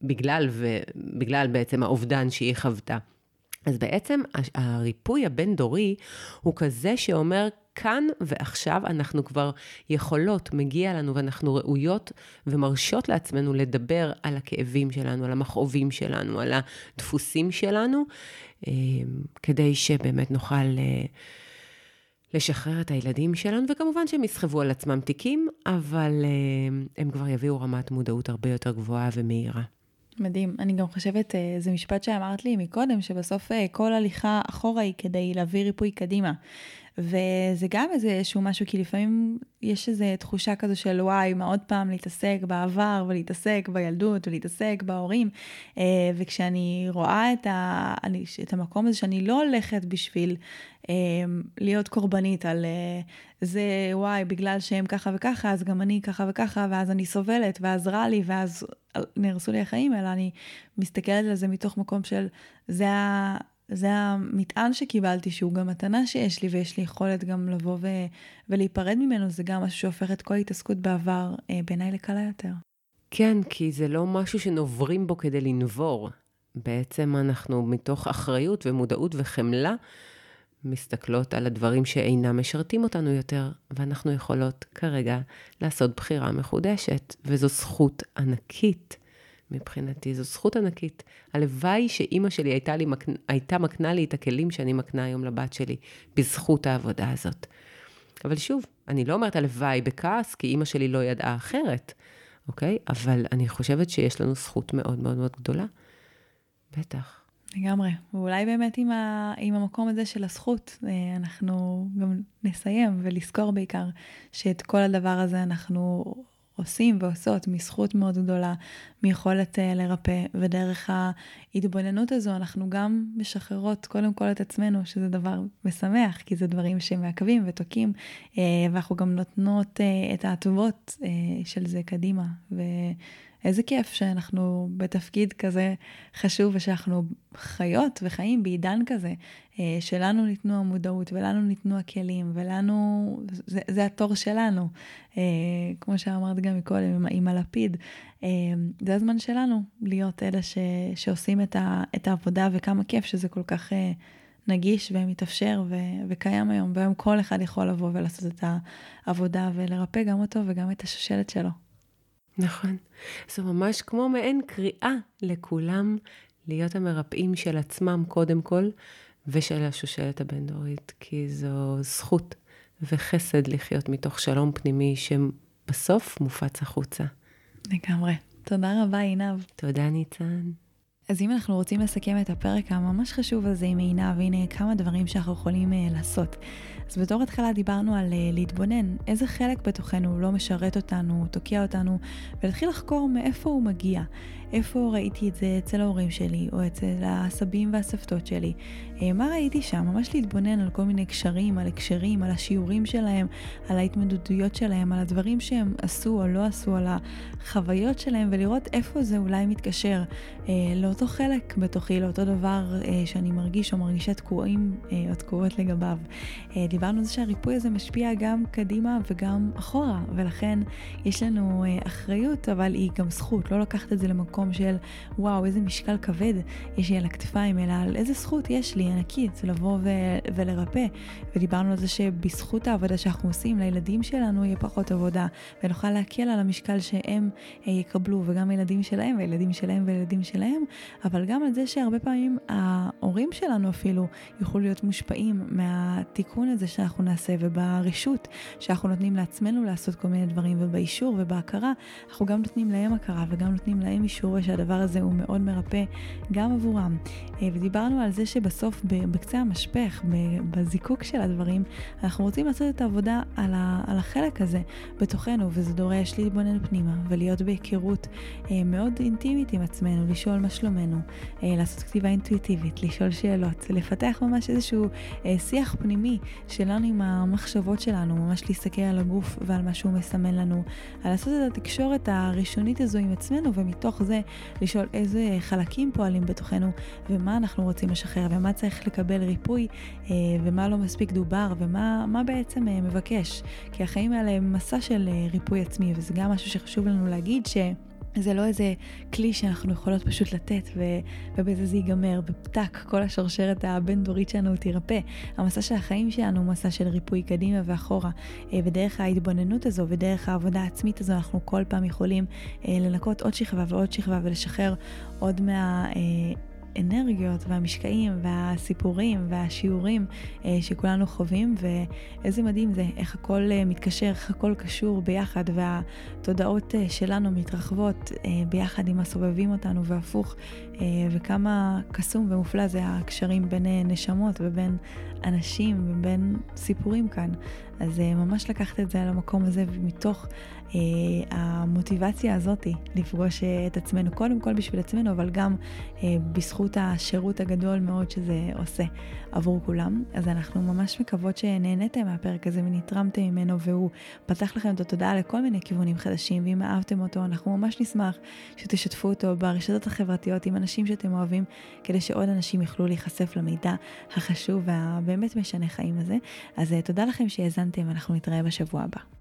בגלל, ו, בגלל בעצם האובדן שהיא חוותה. אז בעצם הריפוי הבין-דורי הוא כזה שאומר, כאן ועכשיו אנחנו כבר יכולות, מגיע לנו ואנחנו ראויות ומרשות לעצמנו לדבר על הכאבים שלנו, על המכאובים שלנו, על הדפוסים שלנו, אה, כדי שבאמת נוכל אה, לשחרר את הילדים שלנו, וכמובן שהם יסחבו על עצמם תיקים, אבל אה, הם כבר יביאו רמת מודעות הרבה יותר גבוהה ומהירה. מדהים. אני גם חושבת, זה משפט שאמרת לי מקודם, שבסוף כל הליכה אחורה היא כדי להביא ריפוי קדימה. וזה גם איזשהו משהו, כי לפעמים יש איזו תחושה כזו של וואי, מה עוד פעם להתעסק בעבר ולהתעסק בילדות ולהתעסק בהורים. אה, וכשאני רואה את, ה, אני, את המקום הזה שאני לא הולכת בשביל אה, להיות קורבנית על אה, זה, וואי, בגלל שהם ככה וככה, אז גם אני ככה וככה, ואז אני סובלת, ואז רע לי, ואז נהרסו לי החיים, אלא אני מסתכלת על זה מתוך מקום של זה ה... זה המטען שקיבלתי, שהוא גם מתנה שיש לי, ויש לי יכולת גם לבוא ו- ולהיפרד ממנו, זה גם משהו שהופך את כל ההתעסקות בעבר אה, בעיניי לקלה יותר. כן, כי זה לא משהו שנוברים בו כדי לנבור. בעצם אנחנו מתוך אחריות ומודעות וחמלה מסתכלות על הדברים שאינם משרתים אותנו יותר, ואנחנו יכולות כרגע לעשות בחירה מחודשת, וזו זכות ענקית. מבחינתי, זו זכות ענקית. הלוואי שאימא שלי הייתה, לי, הייתה מקנה לי את הכלים שאני מקנה היום לבת שלי, בזכות העבודה הזאת. אבל שוב, אני לא אומרת הלוואי בכעס, כי אימא שלי לא ידעה אחרת, אוקיי? אבל אני חושבת שיש לנו זכות מאוד מאוד מאוד גדולה. בטח. לגמרי. ואולי באמת עם, ה, עם המקום הזה של הזכות, אה, אנחנו גם נסיים ולזכור בעיקר שאת כל הדבר הזה אנחנו עושים ועושות מזכות מאוד גדולה, מיכולת uh, לרפא, ודרך ההתבוננות הזו אנחנו גם משחררות קודם כל את עצמנו, שזה דבר משמח, כי זה דברים שמעכבים ותוקעים, uh, ואנחנו גם נותנות uh, את הטובות uh, של זה קדימה. ו... איזה כיף שאנחנו בתפקיד כזה חשוב ושאנחנו חיות וחיים בעידן כזה, אה, שלנו ניתנו המודעות ולנו ניתנו הכלים ולנו, זה, זה התור שלנו. אה, כמו שאמרת גם מקודם עם, עם הלפיד, אה, זה הזמן שלנו להיות אלה ש, שעושים את, ה, את העבודה וכמה כיף שזה כל כך נגיש ומתאפשר ו- וקיים היום, והיום כל אחד יכול לבוא ולעשות את העבודה ולרפא גם אותו וגם את השושלת שלו. נכון. זה ממש כמו מעין קריאה לכולם להיות המרפאים של עצמם קודם כל, ושל השושלת הבין-דורית, כי זו זכות וחסד לחיות מתוך שלום פנימי שבסוף מופץ החוצה. לגמרי. תודה רבה, עינב. תודה, ניצן. אז אם אנחנו רוצים לסכם את הפרק הממש חשוב הזה עם עינב, הנה כמה דברים שאנחנו יכולים uh, לעשות. אז בתור התחלה דיברנו על uh, להתבונן, איזה חלק בתוכנו לא משרת אותנו, תוקע אותנו, ולהתחיל לחקור מאיפה הוא מגיע. איפה ראיתי את זה אצל ההורים שלי, או אצל הסבים והסבתות שלי. אה, מה ראיתי שם? ממש להתבונן על כל מיני קשרים, על הקשרים, על השיעורים שלהם, על ההתמודדויות שלהם, על הדברים שהם עשו או לא עשו, על החוויות שלהם, ולראות איפה זה אולי מתקשר אה, לאותו חלק בתוכי, לאותו דבר אה, שאני מרגיש או מרגישה תקועים אה, או תקועות לגביו. אה, דיברנו על זה שהריפוי הזה משפיע גם קדימה וגם אחורה, ולכן יש לנו אה, אחריות, אבל היא גם זכות, לא לקחת את זה למקום. של וואו, איזה משקל כבד יש לי על הכתפיים, אלא על איזה זכות יש לי, ענקית, לבוא ו- ולרפא. ודיברנו על זה שבזכות העבודה שאנחנו עושים, לילדים שלנו יהיה פחות עבודה, ונוכל להקל על המשקל שהם אה, יקבלו, וגם הילדים שלהם, והילדים שלהם והילדים שלהם, אבל גם על זה שהרבה פעמים ההורים שלנו אפילו יוכלו להיות מושפעים מהתיקון הזה שאנחנו נעשה, וברשות שאנחנו נותנים לעצמנו לעשות כל מיני דברים, ובאישור ובהכרה, אנחנו גם נותנים להם הכרה וגם נותנים להם אישור. רואה שהדבר הזה הוא מאוד מרפא גם עבורם. אה, ודיברנו על זה שבסוף בקצה המשפך, בזיקוק של הדברים, אנחנו רוצים לעשות את העבודה על, על החלק הזה בתוכנו, וזה דורש להתבונן פנימה ולהיות בהיכרות אה, מאוד אינטימית עם עצמנו, לשאול מה שלומנו, אה, לעשות כתיבה אינטואיטיבית, לשאול שאלות, לפתח ממש איזשהו שיח פנימי שלנו עם המחשבות שלנו, ממש להסתכל על הגוף ועל מה שהוא מסמן לנו, על לעשות את התקשורת הראשונית הזו עם עצמנו, ומתוך זה לשאול איזה חלקים פועלים בתוכנו ומה אנחנו רוצים לשחרר ומה צריך לקבל ריפוי אה, ומה לא מספיק דובר ומה בעצם אה, מבקש. כי החיים האלה הם מסע של אה, ריפוי עצמי וזה גם משהו שחשוב לנו להגיד ש... זה לא איזה כלי שאנחנו יכולות פשוט לתת ו... ובזה זה ייגמר, בפתק כל השרשרת הבין-דורית שלנו תירפא. המסע של החיים שלנו הוא מסע של ריפוי קדימה ואחורה, ודרך ההתבוננות הזו ודרך העבודה העצמית הזו אנחנו כל פעם יכולים לנקות עוד שכבה ועוד שכבה ולשחרר עוד מה... האנרגיות והמשקעים והסיפורים והשיעורים אה, שכולנו חווים, ואיזה מדהים זה, איך הכל אה, מתקשר, איך הכל קשור ביחד, והתודעות אה, שלנו מתרחבות ביחד עם הסובבים אותנו, והפוך, וכמה קסום ומופלא זה הקשרים בין אה, נשמות ובין אנשים ובין סיפורים כאן. אז אה, ממש לקחת את זה למקום הזה, ומתוך אה, המוטיבציה הזאתי לפגוש אה, את עצמנו, קודם כל בשביל עצמנו, אבל גם אה, בזכות השירות הגדול מאוד שזה עושה עבור כולם. אז אנחנו ממש מקוות שנהניתם מהפרק הזה ונתרמתם ממנו, והוא פתח לכם את התודעה לכל מיני כיוונים חדשים, ואם אהבתם אותו, אנחנו ממש נשמח שתשתפו אותו ברשתות החברתיות עם אנשים שאתם אוהבים, כדי שעוד אנשים יוכלו להיחשף למידע החשוב והבאמת משנה חיים הזה. אז תודה לכם שהאזנתם, אנחנו נתראה בשבוע הבא.